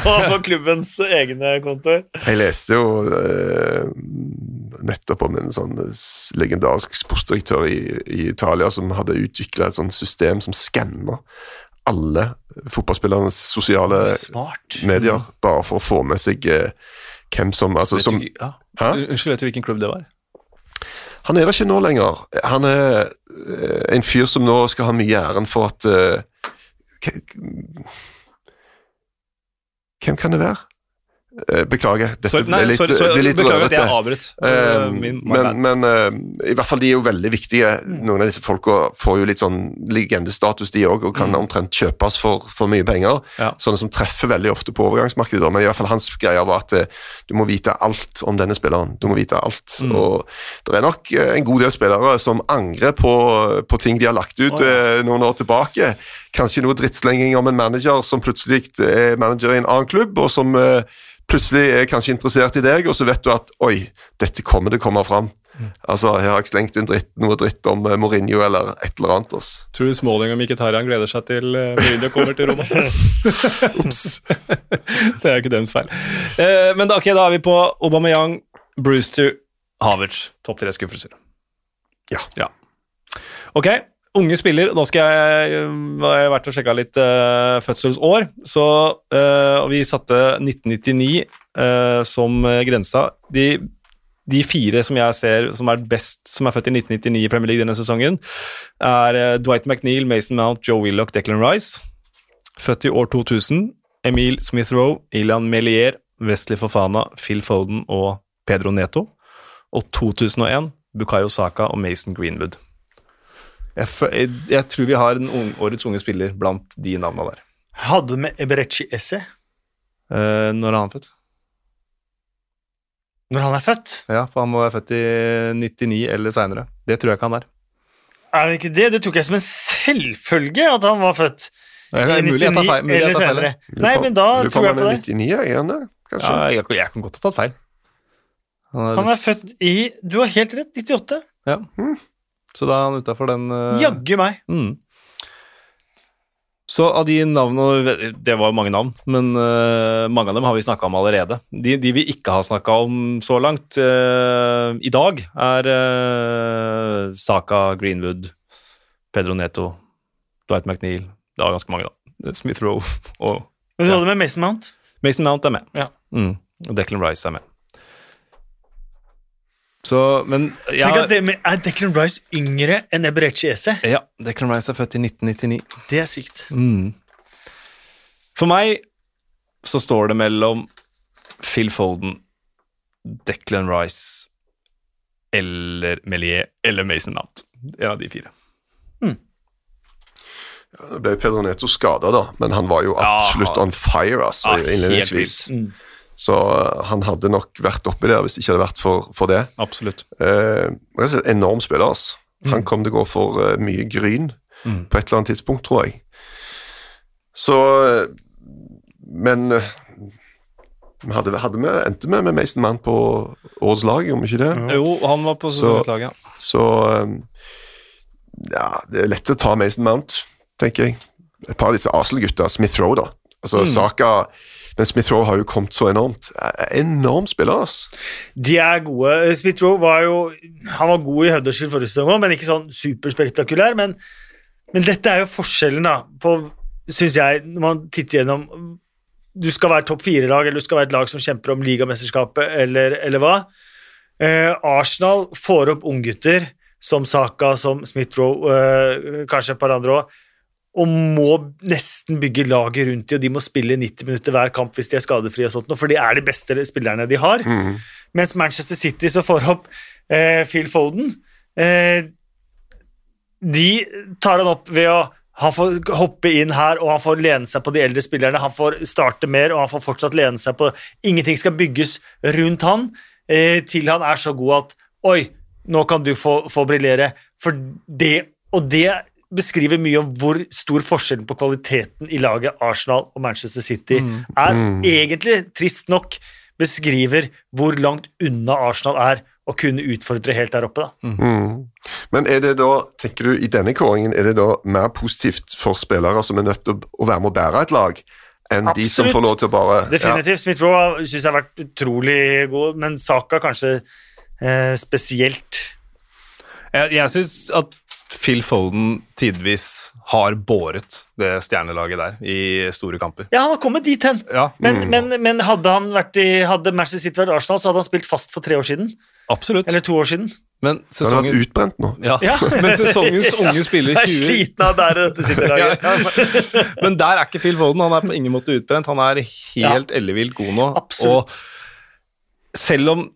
på klubbens egne kontor. Jeg leste jo eh, nettopp om en sånn legendarisk sportsdirektør i, i Italia som hadde utvikla et sånt system som skanner alle fotballspillernes sosiale Smart. medier, bare for å få med seg eh, hvem som altså, Vet som, du, ja. Unnskyld, vet du hvilken klubb det var? Han er der ikke nå lenger. Han er eh, en fyr som nå skal ha mye æren for at eh, Hvem kan det være? Eh, Beklager. Dette Sorry, nei, ble litt, sorry, sorry, ble litt beklager at rørete. jeg avbrøt. Uh, min, men men uh, i hvert fall de er jo veldig viktige. Noen av disse folka får jo litt sånn legendestatus, de òg, og kan omtrent kjøpes for, for mye penger. Ja. Sånne som treffer veldig ofte på overgangsmarkedet. da, Men i hvert fall hans greie var at uh, du må vite alt om denne spilleren. Du må vite alt. Og det er nok en god del spillere som angrer på, på ting de har lagt ut eh, noen år tilbake. Kanskje noe drittslenging om en manager som plutselig er manager i en annen klubb, og som plutselig er kanskje interessert i deg, og så vet du at oi, dette kommer å komme fram. Altså, jeg har ikke slengt inn dritt, noe dritt om eh, Mourinho eller et eller annet. ass. Tror du Smalling og Mkhitaryan gleder seg til uh, Mourinho kommer til Roma? Ops. det er jo ikke deres feil. Eh, men da, ok, da er vi på Aubameyang, Brewster, Havertz. Topp tre skuffelser. Ja. Ok, unge spiller. Nå skal jeg, har vært og sjekka litt uh, fødselsår. Så, uh, vi satte 1999 uh, som eh, grensa. De, de fire som jeg ser som er best, som er født i 1999 i Premier League denne sesongen, er Dwight McNeil, Mason Mount, Joe Willoch, Declan Rice. Født i år 2000. Emil Smith-Rowe, Ilan Melier, Wesley Fofana, Phil Foden og Pedro Neto. Og 2001 Bukayo Saka og Mason Greenwood. Jeg, jeg, jeg tror vi har en ung, årets unge spiller blant de navna der. Hadde du med Eberechi Esse Eh, når er han født? når han er født? Ja, for han må være født i 99 eller seinere. Det tror jeg ikke han er. Er det ikke det? Det tok jeg som en selvfølge at han var født Nei, i er mulig jeg tar 99 feil. Mulig jeg eller tar feil. senere. Nei, men da lurer tror jeg på han er 99, er han det? Kanskje? Ja, jeg, jeg kan godt ha tatt feil. Han er født i Du har helt rett, 98. Ja. Så da er han utafor den uh, Jaggu meg. Mm. Så av de navnene Det var jo mange navn, men uh, mange av dem har vi snakka om allerede. De, de vi ikke har snakka om så langt uh, i dag, er uh, Saka, Greenwood, Pedro Neto, Dwight McNeil Det var ganske mange, da. Smith Roe og Men du Ja. hadde med Mason Mount? Mason Mount er med. Ja. Mm. Og Declan Rice er med. Så, men ja, Tenk at det med, Er Declan Rice yngre enn Eberechi Ese? ja, Declan Rice er født i 1999. Det er sykt. Mm. For meg så står det mellom Phil Foden, Declan Rice eller Melier eller Mason Mount. En av de fire. Det ble Pedro Neto skada, da, men han var jo Ja, absolutt han- on fire altså, Ja, helt innledningsvis. Mm. Så uh, han hadde nok vært oppi der hvis det ikke hadde vært for, for det. Absolutt. Eh, slett enorm spiller. Altså. Han kom til å gå for uh, mye gryn Mm. på et eller annet tidspunkt, tror jeg. Så eh, Men uh, hadde, hadde vi, endte vi med Mason Mann på årets lag, om ikke det? Jo, han var på sesongslaget, Så, Så um, Ja, det er lett å ta Mason Mount, tenker jeg. Et par av disse Arsenal-gutta, Smith Rowe, da. Altså Saka Men Smith Rowe har jo kommet så enormt. Enormt Enorm spiller, altså. De er gode. Smith-Roe var jo Han var god i Huddersfield forrige sesong òg, men ikke sånn superspektakulær. Men, men dette er jo forskjellen, da, på Syns jeg, når man titter gjennom Du skal være topp fire-lag, eller du skal være et lag som kjemper om ligamesterskapet, eller, eller hva. Eh, Arsenal får opp unggutter som Saka, som Smith-Roe, eh, kanskje et par andre òg, og må nesten bygge laget rundt dem, og de må spille 90 minutter hver kamp hvis de er skadefrie, og sånt, for de er de beste spillerne de har. Mens Manchester City så får opp eh, Phil Foden eh, De tar han opp ved å han får hoppe inn her, og han får lene seg på de eldre spillerne. Han får starte mer, og han får fortsatt lene seg på Ingenting skal bygges rundt han eh, til han er så god at Oi, nå kan du få, få briljere. For det Og det beskriver mye om hvor stor forskjellen på kvaliteten i laget Arsenal og Manchester City Mm. er. Egentlig, trist nok, beskriver hvor langt unna Arsenal er å kunne utfordre helt der oppe. da. Mm. Men er det da, tenker du, i denne kåringen, er det da mer positivt for spillere som er nødt til å være med å bære et lag, enn de som får lov til å bare Definitivt. Smith-Roe syns jeg har vært utrolig god, men Saka kanskje eh, spesielt. Jeg, jeg syns at Phil Foden tidvis har båret det stjernelaget der i store kamper. Ja, han har kommet dit hen. Ja, Men, men, men hadde, han vært i, hadde Manchester City vært Arsenal, så hadde han spilt fast for tre år siden. absolutt. Eller to år siden. Men sesongen... han har vært utbrent nå. ja. Ja. Men sesongens unge spiller 20 Jeg er sliten av det dette City-laget. Men der er ikke Phil Foden. Han er på ingen måte utbrent. Han er helt ellevilt god nå. Absolutt. Og selv om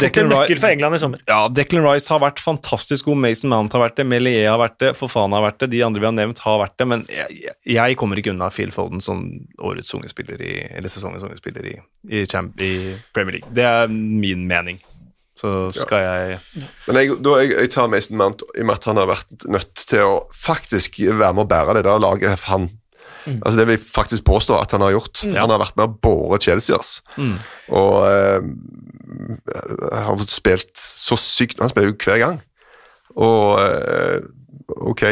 Declan nøkkel for England i sommer. ja, Declan Rice har vært fantastisk god, Mason Mount har vært det, Melie har vært det, Fofana har vært det, de andre vi har nevnt har vært det, men jeg, jeg- kommer ikke unna Phil Foden som årets unge spiller i, eller sesongens unge spiller i, i, champ, i Premier League. Det er min mening. Så skal jeg Men jeg, da, jeg, jeg tar Mason Mount i og med at han har vært nødt til å faktisk være med å bære det der laget. For han. Altså Det vil jeg faktisk påstå at han har gjort. Han har vært med å båre Chelsea. ass. Mm. Og uh, har fått spilt så sykt Han spiller jo hver gang. Og uh, ok,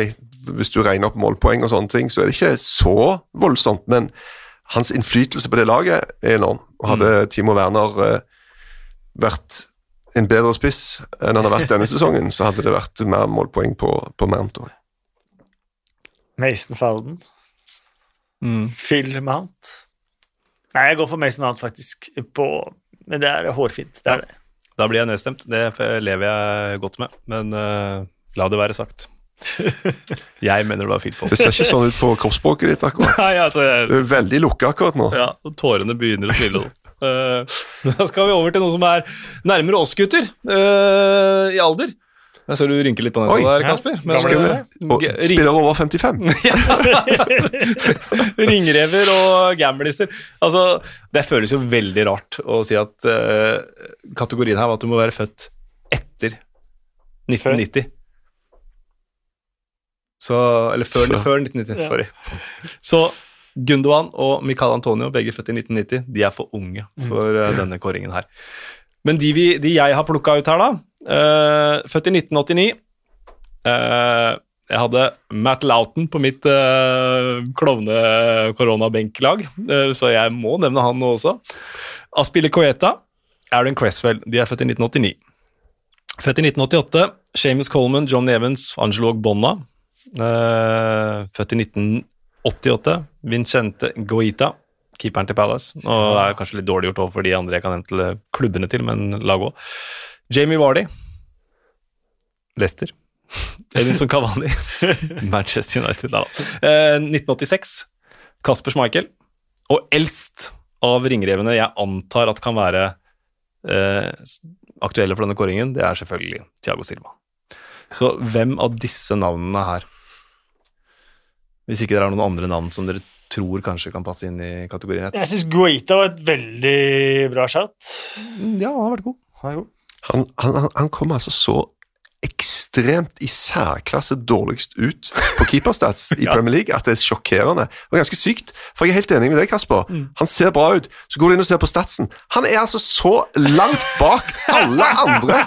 hvis du regner opp målpoeng og sånne ting, så er det ikke så voldsomt, men hans innflytelse på det laget er enorm. Og hadde Timo Werner uh, vært en bedre spiss enn han har vært denne sesongen, så hadde det vært mer målpoeng på, på Mount. Mason Fowden. Mm. Phil Mount. Nei, jeg går for Mason Mount, faktisk. På, men det er hårfint. Det er det. Da blir jeg nedstemt. Det lever jeg godt med, men uh, la det være sagt. Jeg mener det var Phil Det ser ikke sånn ut på kroppsspråket ditt akkurat. Nei, altså, jeg, Du er veldig lukka akkurat nå. Ja, og tårene begynner å trille. uh, da skal vi over til noe som er nærmere oss gutter uh, i alder. Jeg ser du rynker litt på nesa der. Kasper. Men, spiller over 55. Ringrever og gambliser. Altså, det føles jo veldig rart å si at uh, kategorien her var at du må være født etter 1990. Så Eller før, Før. før 1990, Ja. sorry. Så Gundogan og Michael Antonio, begge født i 1990, de er for unge for mm. denne kåringen her. Men de, vi, de jeg har plukka ut her, da eh, Født i 1989 Uh, Jeg hadde Matt Loughton på mitt uh, klovne-koronabenklag, uh, så jeg må nevne han nå også. Aspille Coeta, Aaron Cresswell, de er født i 1989. Født i 1988, Seamus Coleman, John Evans, Angelo Ogbonna. Uh, født i 1988, Vincente Goita, keeperen til Palace. Og det er kanskje litt dårlig gjort overfor de andre jeg kan nevne klubbene til, men laget òg. Jamie Vardy, Leicester. Edinson Cavani, Manchester United. Da. Eh, 1986, Kasper Schmeichel. Og eldst av ringrevene jeg antar at kan være eh, aktuelle for denne kåringen, det er selvfølgelig Thiago Silva. Så hvem av disse navnene her Hvis ikke det er noen andre navn som dere tror kanskje kan passe inn i kategorien? Jeg syns Guaita var et veldig bra shout. Mm, Ja, han har vært god. Han er god. Han, han, han- kom altså så ekstremt i særklasse dårligst ut på keeperstats i Premier League at det er sjokkerende. Og ganske sykt, for jeg er helt enig med deg, Kasper. Han ser bra ut. Så går du inn og ser på statsen. Han er altså så langt bak alle andre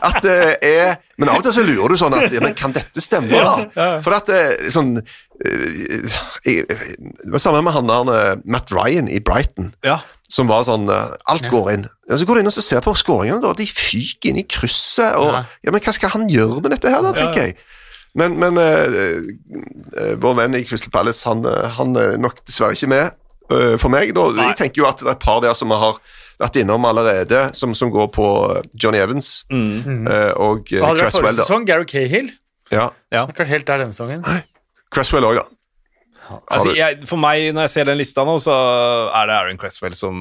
at det er Men av og til så lurer du sånn at ja, men Kan dette stemme, da? For at det sånn eh, jeg- Det var samme med han der eh, Matt Ryan i Brighton Ja. som var sånn eh, Alt går inn. Ja, så går du inn og så ser på skåringene, da. De fyker inn i krysset. Og, Ja. men hva skal han gjøre med dette her, da, tenker jeg. Men, men eh, eh, vår venn i Crystal Palace, han, eh, han er nok dessverre ikke med uh, for meg. Da, jeg tenker jo at det er et par der som vi har vært innom allerede, som, som går på Johnny Evans Mm. eh, og Cresswell. Hva hadde Cresswell. forrige sesong? Gary Cahill? Ja, ja. Ikke helt der denne sesongen. Cresswell òg, da. Altså, jeg, for meg, når jeg ser den lista nå, så er det Aaron Cresswell som,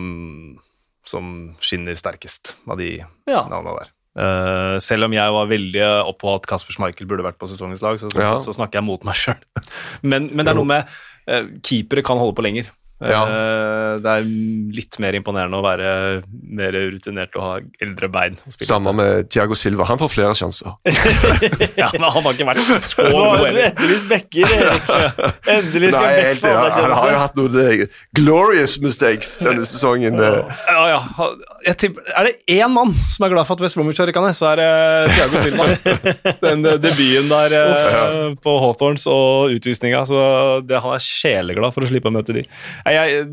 som skinner sterkest av de Ja. navnene der. Uh, selv om jeg var veldig opp på at Kasper Schmeichel burde vært på sesongens lag, så, så, Ja. så, snakker jeg mot meg sjøl. men, men det er noe med uh, Keepere kan holde på lenger. Ja. Eh, det er litt mer imponerende å være mer rutinert og ha eldre bein. Samme med Thiago Silva. Han får flere sjanser. Ja, men han har ikke vært så Nå god har du heller. etterlyst backer, Erik. Endelig skal Nei, helt, få han, han har jo hatt noen eh, glorious mistakes denne sesongen. eh. Ja, ja. Jeg tipper, er det én mann som er glad for at West Bromwich har rykka ned, så er det Thiago Silva. Den debuten der eh, på Hawthorns og utvisninga. Så det, han er sjeleglad for å slippe å møte de. Jeg,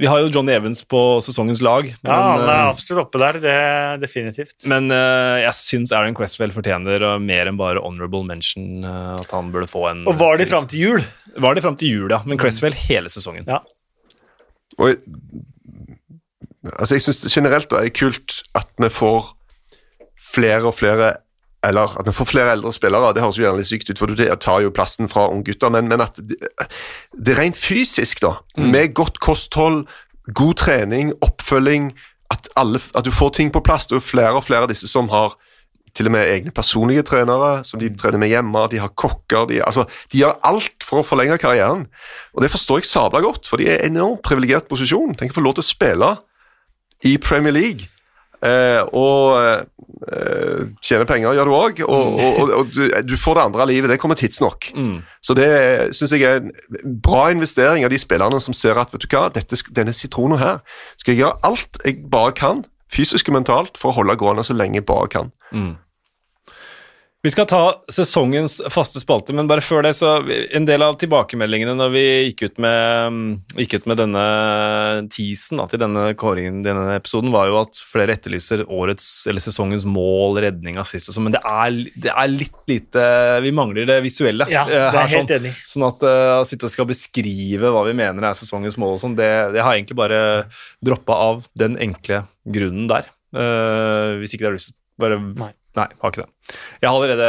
vi har jo John Evans på sesongens lag, men, Ja, han er eh, absolutt oppe der. Det er definitivt. men uh, jeg syns Aaron Cresswell fortjener eh, mer enn bare honorable mention. Uh, at han burde få en Og var de fram til jul? Var de fram til jul, ja. Men Cresswell hele sesongen. Ja. Og altså jeg syns generelt det er kult at vi får flere og flere eller at vi får flere eldre spillere, det høres jo gjerne litt sykt ut, for du tar jo plassen fra unggutter, men, men at det, det er rent fysisk, da, med godt kosthold, god trening, oppfølging, at, alle, at du får ting på plass. Det er jo flere og flere av disse som har til og med egne personlige trenere, som de trener med hjemme, de har kokker de, altså, de gjør alt for å forlenge karrieren. Og det forstår jeg sabla godt, for de er i en enormt privilegert posisjon. Tenk å få lov til å spille i Premier League. Eh, og eh, tjene penger gjør du òg, og, og, og, og du, får det andre livet. Det kommer tidsnok. Mm. Så det syns jeg er en bra investering av de spillerne som ser at vet du hva, dette, denne sitronen her skal jeg gjøre alt jeg bare kan, fysisk og mentalt, for å holde gående så lenge jeg bare kan. Vi skal ta sesongens faste spalte, men bare før det, så en del av tilbakemeldingene når vi gikk ut med, gikk ut med denne teasen da, til denne kåringen, denne episoden, var jo at flere etterlyser årets, eller sesongens mål, redning, assist og sånn, men det er, det er litt lite Vi mangler det visuelle. Ja, eh, det er helt sånn, enig. Sånn at uh, å sitte og skal beskrive hva vi mener er sesongens mål og sånn, det, det har jeg egentlig bare droppa av den enkle grunnen der. Uh, hvis ikke det har lyst til bare Nei. Nei, har ikke det. Jeg har allerede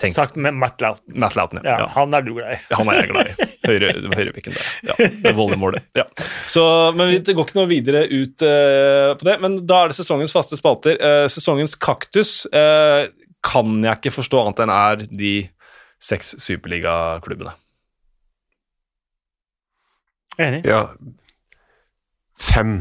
tenkt Sagt med Matt Louten. Matt Louten Ja, ja. Han er du glad i. Han er jeg glad i. Høyre, høyrepikken der. Ja, det volleymålet. Ja. Så, men det går ikke noe videre ut uh, på det. Men da er det sesongens faste spalter. Uh, sesongens kaktus uh, kan jeg ikke forstå annet enn er de seks superligaklubbene. Enig. Ja, fem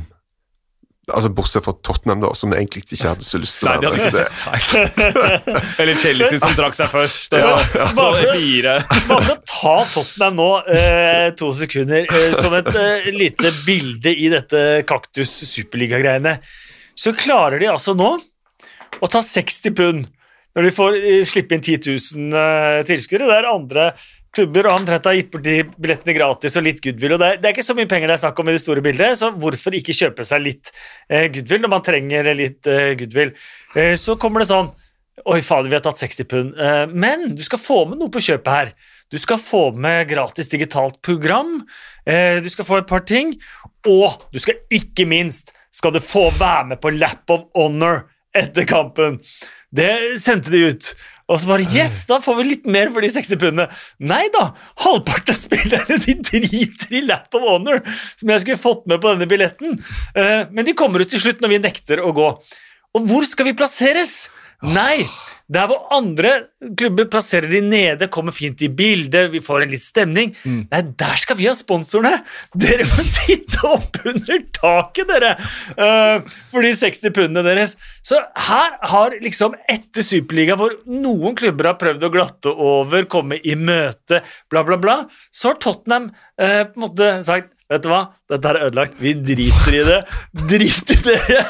Altså Bortsett fra Tottenham, da, som egentlig ikke hadde så lyst til å det være det- nei. Eller Chelsea som trakk seg først. Ja, ja. Bare for- fire. Bare for å ta Tottenham nå, eh, to sekunder, eh, som et eh, lite bilde i dette kaktus-superliga-greiene, så klarer de altså nå å ta 60 pund når de får eh, slippe inn 10 000 eh, tilskuere. er andre klubber og omtrent har gitt bort de billettene gratis og litt goodwill. og det er, det er ikke så mye penger det er snakk om i det store bildet, så hvorfor ikke kjøpe seg litt eh, goodwill når man trenger litt eh, goodwill? Eh, så kommer det sånn Oi, fader, vi har tatt 60 pund. Eh, men du skal få med noe på kjøpet her. Du skal få med gratis digitalt program. Eh, du skal få et par ting. Og du skal ikke minst skal du få være med på Lap of Honor etter kampen. Det sendte de ut. Og så bare Yes, da får vi litt mer for de 60 pundene. Nei da! Halvparten av spillerne de driter i Lap of Honor, som jeg skulle fått med på denne billetten. Eh, men de kommer ut til slutt når vi nekter å gå. Og hvor skal vi plasseres? Nei, der hvor andre klubber plasserer de nede, kommer fint i bildet, vi får en litt stemning. Nei, der skal vi ha sponsorene! Dere må sitte oppunder taket, dere! Uh, for de 60 pundene deres. Så her har liksom etter Superliga, hvor noen klubber har prøvd å glatte over, komme i møte, bla, bla, bla, så har Tottenham uh, på en måte sagt Vet du hva? Dette er ødelagt. Vi driter i det. Drit i dere!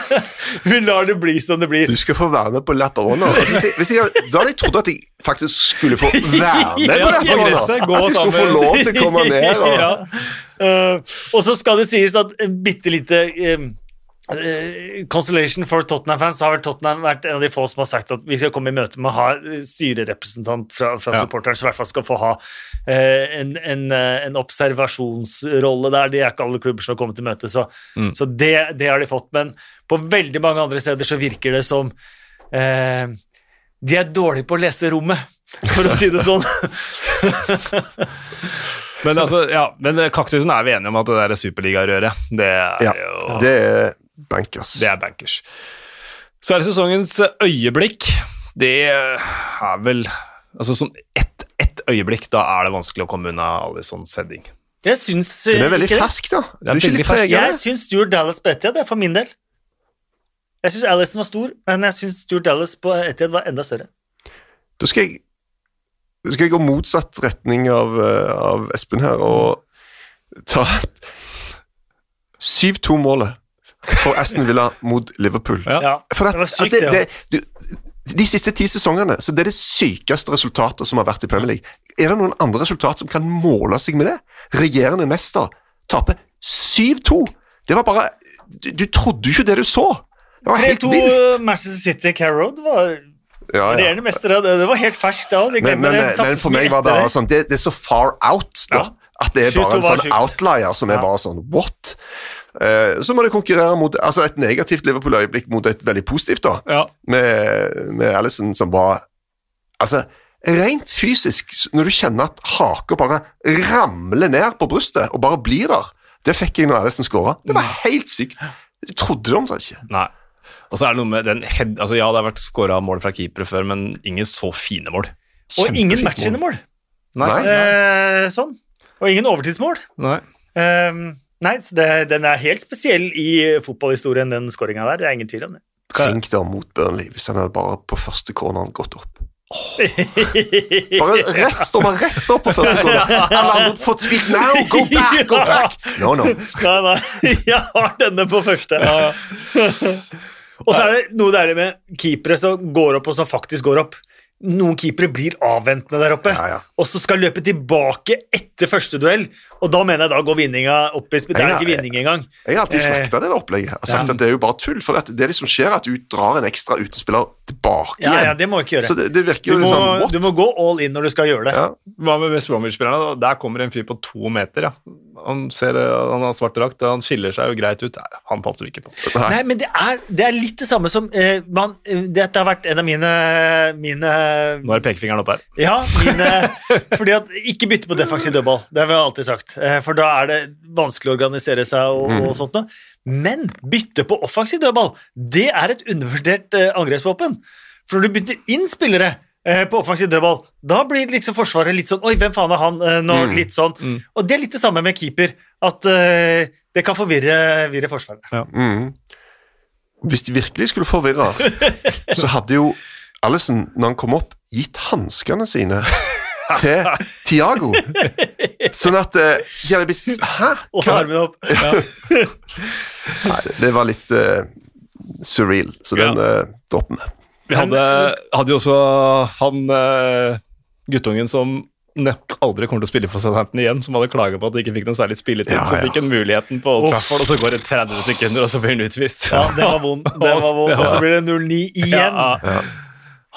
Vi lar det bli som det blir. Du skal få være med på Lap of Honor. Da hadde jeg trodd at jeg faktisk skulle få være med på Lap of Honor. At jeg skulle få lov til å komme ned. Og, ja. uh, og så skal det sies at en bitte lite eh, eh, Consolation for Tottenham-fans har vel Tottenham vært en av de få som har sagt at vi skal komme i møte med å ha styrerepresentant fra, fra Ja. supporteren, som i hvert fall skal få ha eh, en, en, eh, en observasjonsrolle der. Det er ikke alle klubber som har kommet til møte, så, Mm. så det, det har de fått. Men på veldig mange andre steder så virker det som eh, de er dårlige på å lese rommet, for å si det sånn. Men, altså, ja, men kaktusen er vi enige om at det der superligarøret, det er Ja, jo det er bankers. Det er bankers. Så er det sesongens øyeblikk. Det er vel Altså sånn ett et øyeblikk, da er det vanskelig å komme unna Alissons heading. Jeg syns Den eh, er veldig ikke fersk, da. Du er ikke litt preget Jeg syns Stuart Dallas på Etiad, for min del. Jeg syns Alison var stor, men jeg syns Stuart Dallas på Etiad var enda større. Da skal jeg, da skal jeg gå motsatt retning av, eh, av Espen her og ta 7-2-målet for Aston Villa mot Liverpool. Ja. Ja, For at, det var sykt, at det, det. du, de siste ti sesongene så det er det sykeste resultatet som har vært i Premier League. Er det noen andre resultat som kan måle seg med det? Regjerende mester taper 7-2. Det var bare du, du trodde jo ikke det du så. Det var helt vilt. 3-2 vilt. Manchester City Carrow Road var Ja, ja. regjerende mester. Det, det var helt ferskt. Vi Men, men, men, for meg var det bare sånn det, det er så far out, da. Ja. At det er bare en sånn outlier som er Ja. bare sånn what? Eh, så må det konkurrere mot altså et negativt Liverpool-øyeblikk mot et veldig positivt, da. Ja. Med, med Alison som var Altså, rent fysisk, når du kjenner at haka bare ramler ned på brystet og bare blir der, det fikk jeg når Alison skåra. Det var helt sykt. Du trodde det omtrent ikke. Nei. Og så er det noe med den head... Altså, ja, det har vært skåra mål fra keepere før, men ingen så fine mål. Og ingen Kjempefint Nei. Nei. Eh, sånn. Og ingen overtidsmål. Nei. Eh, nei, så det, den er helt spesiell i fotballhistorien, den skåringa der. Det er ingen tvil om det. Tenk da mot Burnley hvis han hadde bare på første corneren gått opp. Bare rett, står bare rett opp på første corner. Alle andre fått tvilt Now, go back, go back! No, no. Nei, nei, jeg har denne på første. og så er det noe deilig med keepere som går opp, og som faktisk går opp. Noen keepere blir avventende der oppe, Ja, ja. og så skal løpe tilbake etter første duell. Og da mener jeg da går vinninga opp i spill. Det er ikke ja. vinning engang. Jeg har alltid Eh, slakta det opplegget. Har sagt ja. at det er jo bare tull. For det er det som skjer, at du drar en ekstra utespiller tilbake igjen. ja, det må ikke ikke Så gjøre. det, det virker jo litt sånn what? du må gå all in når du skal gjøre det. ja. Hva med West Bromwich-spillerne? Der kommer en fyr på to meter, ja. Han, ser, eh, han har svart drakt, han skiller seg jo greit ut. Nei, han passer vi ikke på. Nei. Nei, men det er, det er litt det samme som eh, man, eh, Dette har vært en av mine, mine Nå er pekefingeren oppe her. Ja, mine Fordi at Ikke bytte på defensiv dødball. Det har vi alltid sagt. Eh, For da er det vanskelig å organisere seg og, og sånt noe. Men bytte på offensiv dødball, det er et undervurdert eh, angrepsvåpen. For når du bytter inn spillere eh, på offensiv dødball, da blir liksom Forsvaret litt sånn Oi, hvem faen er han? nå? nå, Litt sånn. Og det er litt det samme med keeper. At det kan forvirre, Forsvaret. Mm. Hvis de virkelig skulle forvirre, så hadde jo Alison, når han kom opp, gitt hanskene sine til Tiago. Sånn at eh, de hadde blitt Hæ? Og så armene opp. Nei, det var litt uh, surreal, så den Ja. uh, dropper vi. Vi hadde, hadde jo også han uh, guttungen som nok aldri kommer til å spille for Southampton igjen, som hadde klaget på at de ikke fikk noe særlig spilletid. Ja, Så fikk han muligheten på Old Trafford, og så går det 30 sekunder, og så blir han utvist. Ja, det var vondt. Det var vond. Og så blir det 0-9 igjen. Ja.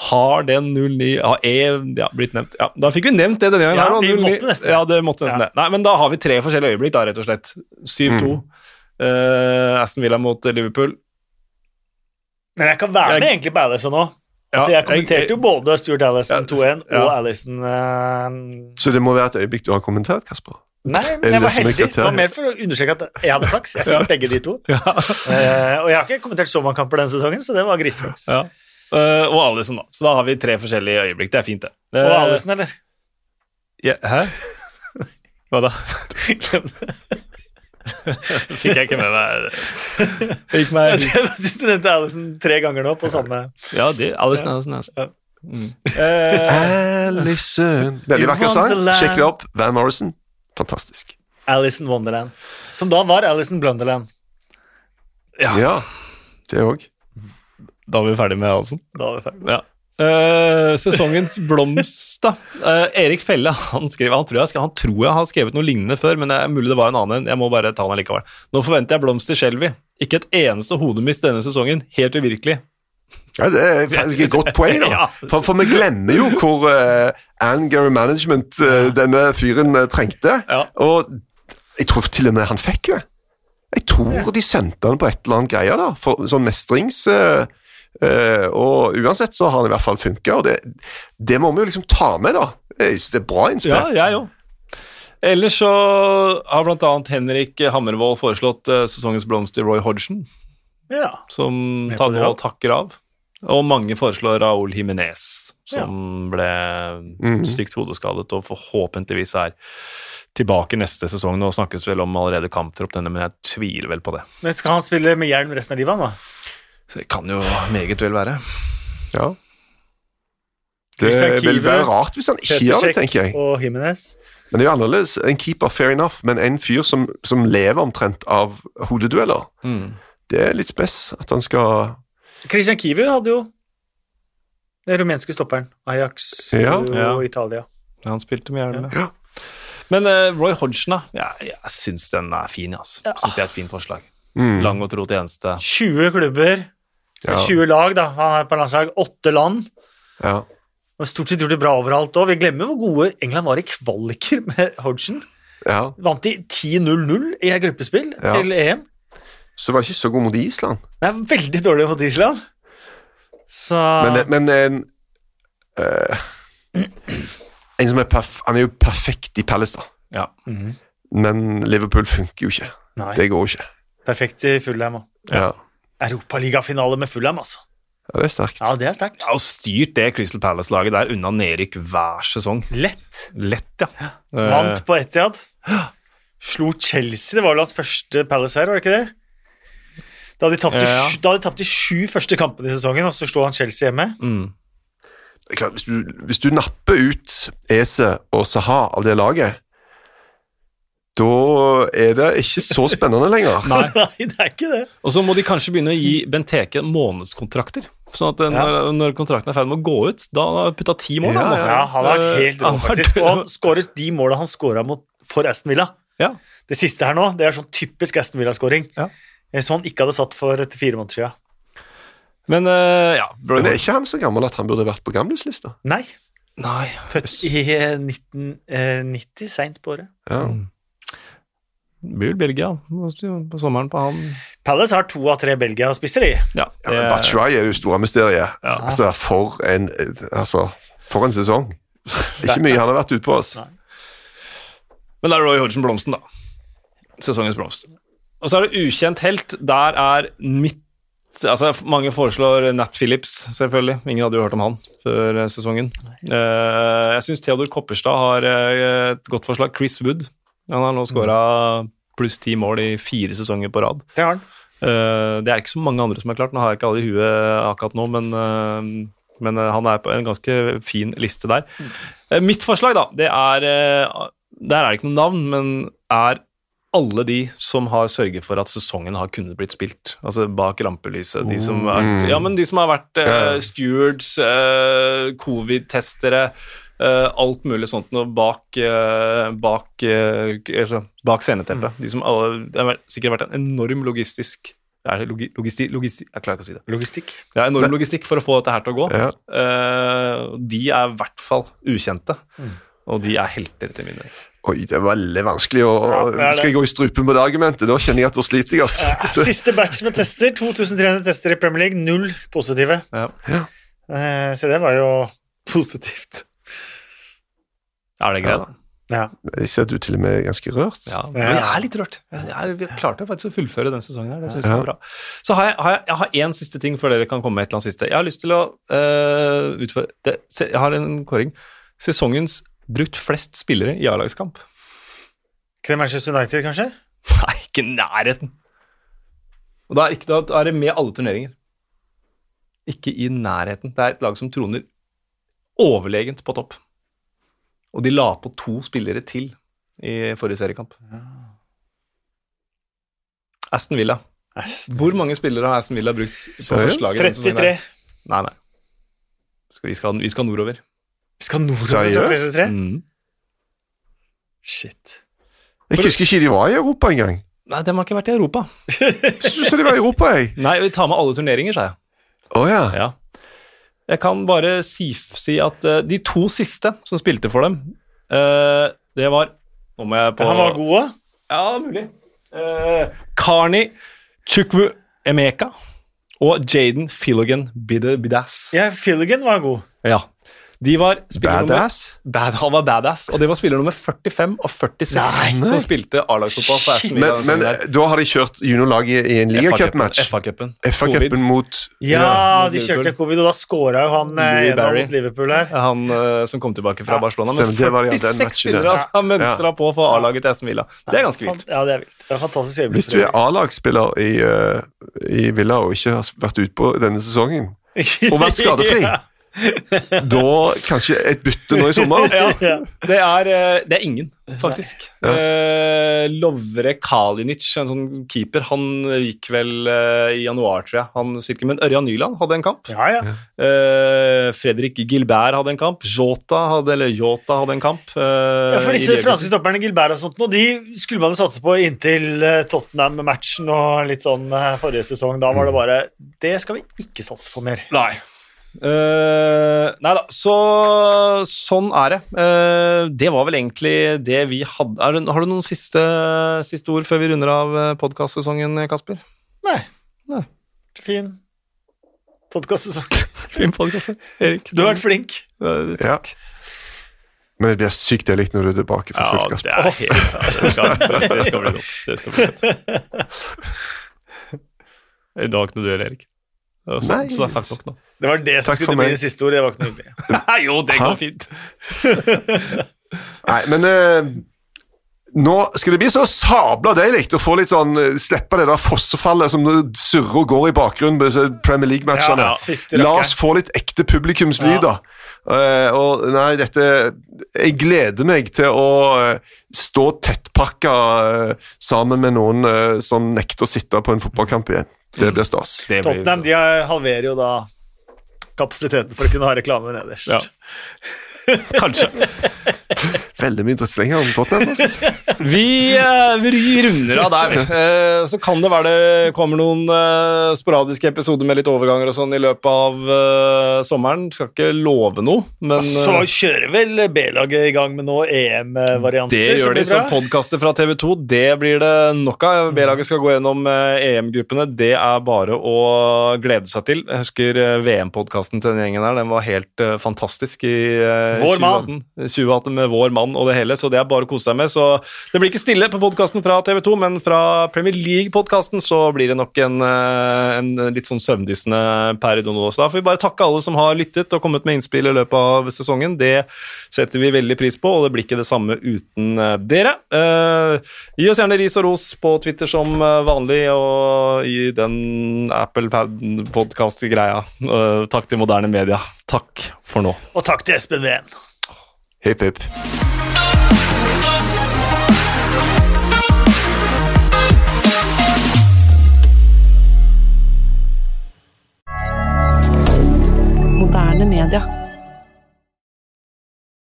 Har den 09 ja, E ja, blitt nevnt? Ja, da fikk vi nevnt det denne gangen. Ja, her, da, vi 09. måtte nesten. Ja, det måtte nesten Ja. det. Nei, men da har vi tre forskjellige øyeblikk, da, rett og slett. 7-2. Eh, Aston Villa mot Liverpool. Men jeg kan være Jeg- med egentlig på Alison nå. Altså, jeg jeg- kommenterte jo både Stuart Allison Ja, 2-1 ja. og Allison eh, Så det må være et øyeblikk du har kommentert, Kasper? Nei, men jeg var heldig. Det var mer for å understreke at jeg hadde flaks. Jeg fikk begge de to. Ja. uh, og jeg har ikke kommentert så mange kamper denne sesongen, så det var griseflaks. ja. Eh, og Alison, da. Så da har vi tre forskjellige øyeblikk. Det er fint, det. Og Alison, eller? ja, hæ? Hva da? Fikk jeg ikke med meg Det gikk meg Jeg syns du nevnte Alison tre ganger nå på samme Ja, det Alison, Alison, Alison. Eh, Alison Veldig vakker sang. Sjekk det opp. Van Morrison. Fantastisk. Alison Wonderland. Som da var Alison Blunderland. Ja. Ja, det òg. Da er vi ferdig med Alson. Da er vi ferdig. Ja. Uh, sesongens blomst, da. Uh, Erik Felle han, skrev, han, tror jeg, han tror jeg har skrevet noe lignende før, men det er mulig det var en annen. en. Jeg må bare ta den likevel. Nå forventer jeg blomst til Shelby. Ikke et eneste hodemist denne sesongen. Helt uvirkelig. Ja, det er faktisk et godt poeng, da. For, for vi glemmer jo hvor uh, anger management uh, denne fyren eh, trengte. Ja. Og jeg tror til og med han fikk det. Jeg tror de sendte han på et eller annet greie, da. For, sånn mestrings... eh, eh, og uansett så har han i hvert fall funka, og det, det må vi jo liksom ta med, da. Jeg synes det er bra Ja, innspill. jeg òg. Ellers så har bl.a. Henrik Hammervoll foreslått eh, sesongens blomst til Roy Hodgson, Ja. som ja. og takker av. Og mange foreslår Raúl Jiménez, som ble stygt hodeskadet og forhåpentligvis er tilbake neste sesong. Nå snakkes vel om allerede kamptropp denne, men jeg tviler vel på det. Men skal han spille med hjelm resten av livet, han da? Så det kan jo meget vel være. Ja. Det vil være rart hvis han ikke gjør det, tenker jeg. og Jimenez. Men det er jo annerledes. En keeper, fair enough, men en fyr som, som lever omtrent av hodedueller. Mm. Det er litt spess at han skal Christian Kivu hadde jo den rumenske stopperen. Ajax Ja. og Ja. Italia. Han spilte med hjernen. Ja. Men uh, Roy Hodgson, da? Ja, jeg syns den er fin, altså. Syns det er et fint forslag. Mm, Lang og tro tjeneste. 20 klubber, ja, 20 lag, da. Han er på landslag. Åtte land. ja. Og stort sett gjort det bra overalt òg. Vi glemmer hvor gode England var i kvaliker med Hodgson. ja. Vant de 10-0-0 i et gruppespill Ja. til EM. Så var det ikke så god mot Island. Er veldig dårlig mot Island. Så Men, men en øh, En som er perf Han er jo perfekt i Palace, da. Ja. Men Liverpool funker jo ikke. Nei, Det går ikke. Perfekt i Fulham òg. Ja, Europaligafinale med Fulham, altså. ja det er sterkt. Ja, det er sterkt. Ja, og styrt det Crystal Palace-laget der unna nedrykk hver sesong. Lett. Lett, ja. ja. Vant på Etiad. Slo Chelsea. Det var vel hans første Palace her, var det ikke det? Da hadde de tapt de, Ja. sju- de de sju første kampene i sesongen, og så slo han Chelsea hjemme. mm. Det er klart, hvis, du, hvis du napper ut Ese og Saha av det laget, da er det ikke så spennende lenger. Nei. Nei, det er ikke det. Og så må de kanskje begynne å gi Benteke månedskontrakter. Sånn at når, når, når kontrakten er ferdig med å gå ut, da har han putta ti mål. Ja, han, Ja, han har vært helt Eh, rå, faktisk. Og han skåret de måla han skåra for Aston Villa. Ja. Det siste her nå, det er sånn typisk Aston Villa-skåring. Ja. Som han ikke hadde satt for etter fire måneder siden. Men uh, ja Men er ikke han så gammel at han burde vært på gamlislista? Nei, Nei. født i eh, 1990, seint på året. Ja. Mm. Det blir vel Belgia på sommeren på han. Palace har to av tre Belgia-spisser, de. Ja, Ja, men Batshuay Batshuayi er jo store mysteriet. Altså, for en Altså, for en sesong. Ikke mye han har vært ute på oss. Nei. Men det er Roy Hodgson blomsten, da. Sesongens blomst. Og så er det ukjent helt. Der er mitt Altså, Mange foreslår Nat Phillips, selvfølgelig. Ingen hadde jo hørt om han før eh, sesongen. Nei. jeg syns Theodor Kopperstad har eh, et godt forslag. Chris Wood. Han har nå skåra pluss ti mål i fire sesonger på rad. Det har han. Eh, det er ikke så mange andre som har klart. Nå har jeg ikke alle i huet akkurat nå, men, eh, men eh, han er på en ganske fin liste der. Mm. mitt forslag, da, det er Der er det ikke noe navn, men er alle de som har sørget for at sesongen har kunnet blitt spilt. Altså bak rampelyset. De som, er, ja, men de som har vært stewards, covid-testere, alt mulig sånt noe bak, eh, bak, eh, altså, bak sceneteppet. De som alle, det har sikkert vært en enorm logistisk er det logi, logisti, logisti, Jeg klarer ikke å si det. Logistikk. Er enorm logistikk for å få dette her til å gå. Ja. Uh, de er i hvert fall ukjente, og de er helter til min øyne. Oi, det er veldig vanskelig å Ja, det det. Skal jeg gå i strupen på det argumentet? Da kjenner jeg at da sliter jeg, altså. Siste batch med tester. 2300 tester i Premier League, null positive. Ja. Eh, så det var jo positivt. Er det greit, da? Ja. Jeg ser at du til og med er ganske rørt. Ja, men jeg er litt rørt. Jeg, er, jeg klarte faktisk å fullføre den sesongen. her, det synes jeg Ja. er bra. Så har jeg, har jeg, jeg har én siste ting før dere kan komme med et eller annet siste. Jeg har lyst til å uh, utføre det, se, Jeg har en kåring. Sesongens brukt flest spillere i A-lagskamp. Ikke det Manchester United, kanskje? Nei, ikke i nærheten. Og da er, ikke, da er det med alle turneringer. Ikke i nærheten. Det er et lag som troner overlegent på topp. Og de la på to spillere til i forrige seriekamp. Aston Villa. Aston. Hvor mange spillere har Aston Villa brukt på forslaget? 33. Nei, nei. Skal, vi, skal, vi skal nordover. Vi skal nordover til Seriøst? 33? Mm. Shit. Jeg husker ikke de var i Europa engang. Nei, de har ikke vært i Europa. Syns de var i Europa, jeg. Nei, vi tar med alle turneringer, sa jeg. Oh, ja. Ja. Jeg kan bare si, si at uh, de to siste som spilte for dem, uh, det var Nå må jeg på Han var god da? Ja, mulig. Uh, Carney Chukwu Emeka og Jaden Filligan Bidas. Ja, Filligan var god. Ja. De var Badass. Bad, han var badass, og det var spiller nummer 45 og 46 Nei. som spilte A-lagsfotball for Aston Villa. Men, men da har de kjørt juniorlaget i en ligacupmatch. FA-cupen. FA-cupen mot Ja, de kjørte covid, og da scora jo han eh, en av mot Liverpool her. Han uh, som kom tilbake fra Ja, Barcelona. Men 46 spillere har mønstra på for A-laget til Aston Villa. Det er ganske vilt. Ja, det er vilt. Det er fantastisk øyeblikk. Hvis du er A-lagsspiller i, uh, i Villa og ikke har vært ute på denne sesongen, og vært skadefri, da kanskje et bytte nå i sommer Ja, Ja. det er, eh, det er ingen, faktisk. Eh, Lovre Kalinic, en sånn keeper, han gikk vel eh, i januar, tror jeg. Han sitter Men Ørjan Nyland hadde en kamp. Ja, ja. Eh, Fredrik Gilbert hadde en kamp. Jota hadde, eller Jota hadde en kamp. eh, Ja, for disse franske stopperne, Gilbert og sånt, nå, de skulle man jo satse på inntil eh, Tottenham-matchen og litt sånn forrige sesong. Da var det bare Det skal vi ikke satse på mer. Nei. Eh, nei da, så sånn er det. Uh, det var vel egentlig det vi hadde. Er har du noen siste, siste ord før vi runder av podkastsesongen, Kasper? Nei. Nei. Fin podkastsesong. Fin podkastsesong. Erik. Du har vært flink. Eh, Ja. Men det blir sykt deilig når du er tilbake for Ja, fullt det gass. er helt ja, det, skal, det skal bli godt. Det skal bli godt. I dag noe du gjør, Erik? Var Nei. så det er sagt nok nå. Det var det som Takk skulle bli det siste ordet. Det var ikke noe hyggelig. Jo, det går fint. Nei, men uh, nå skal det bli så sabla deilig å få litt sånn eh, Slippe det der fossefallet som surrer og går i bakgrunnen på disse Premier League-matchene. Ja, ja, La oss få litt ekte publikumslyder. Eh, og nei, dette Jeg gleder meg til å eh, stå tettpakka eh, sammen med noen eh, som nekter å sitte på en fotballkamp igjen. Det blir stas. Det blir- Tottenham de halverer jo da kapasiteten for å kunne ha reklame nederst. Ja. Kanskje. Veldig mye drittstenger om Tottenham. Altså. Vi, eh, vi runder av der. Eh, så kan det være det kommer noen eh, sporadiske episoder med litt overganger og sånn i løpet av sommeren. Skal ikke love noe, men Så kjører vel B-laget i gang med noe EM-varianter. det gjør de som podkaster fra TV 2. Det blir det nok av. B-laget skal gå gjennom EM-gruppene. Det er bare å glede seg til. Jeg husker VM-podkasten til den gjengen her. Den var helt fantastisk i Vår mann. 2018. 2018 med vår mann og det hele, så det er bare å kose seg med. Så det blir ikke stille på podkasten fra TV 2, men fra Premier League-podkasten så blir det nok en, eh, en litt sånn søvndyssende periode nå. Så da får vi bare takke alle som har lyttet og kommet med innspill i løpet av sesongen. Det setter vi veldig pris på, og det blir ikke det samme uten eh, dere. Eh, gi oss gjerne ris og ros på Twitter som eh, vanlig, og i den Apple Podcast-greia. Eh, takk til moderne media. Takk for nå. Og takk til Espen Ween. Hipp, hipp. Moderne media.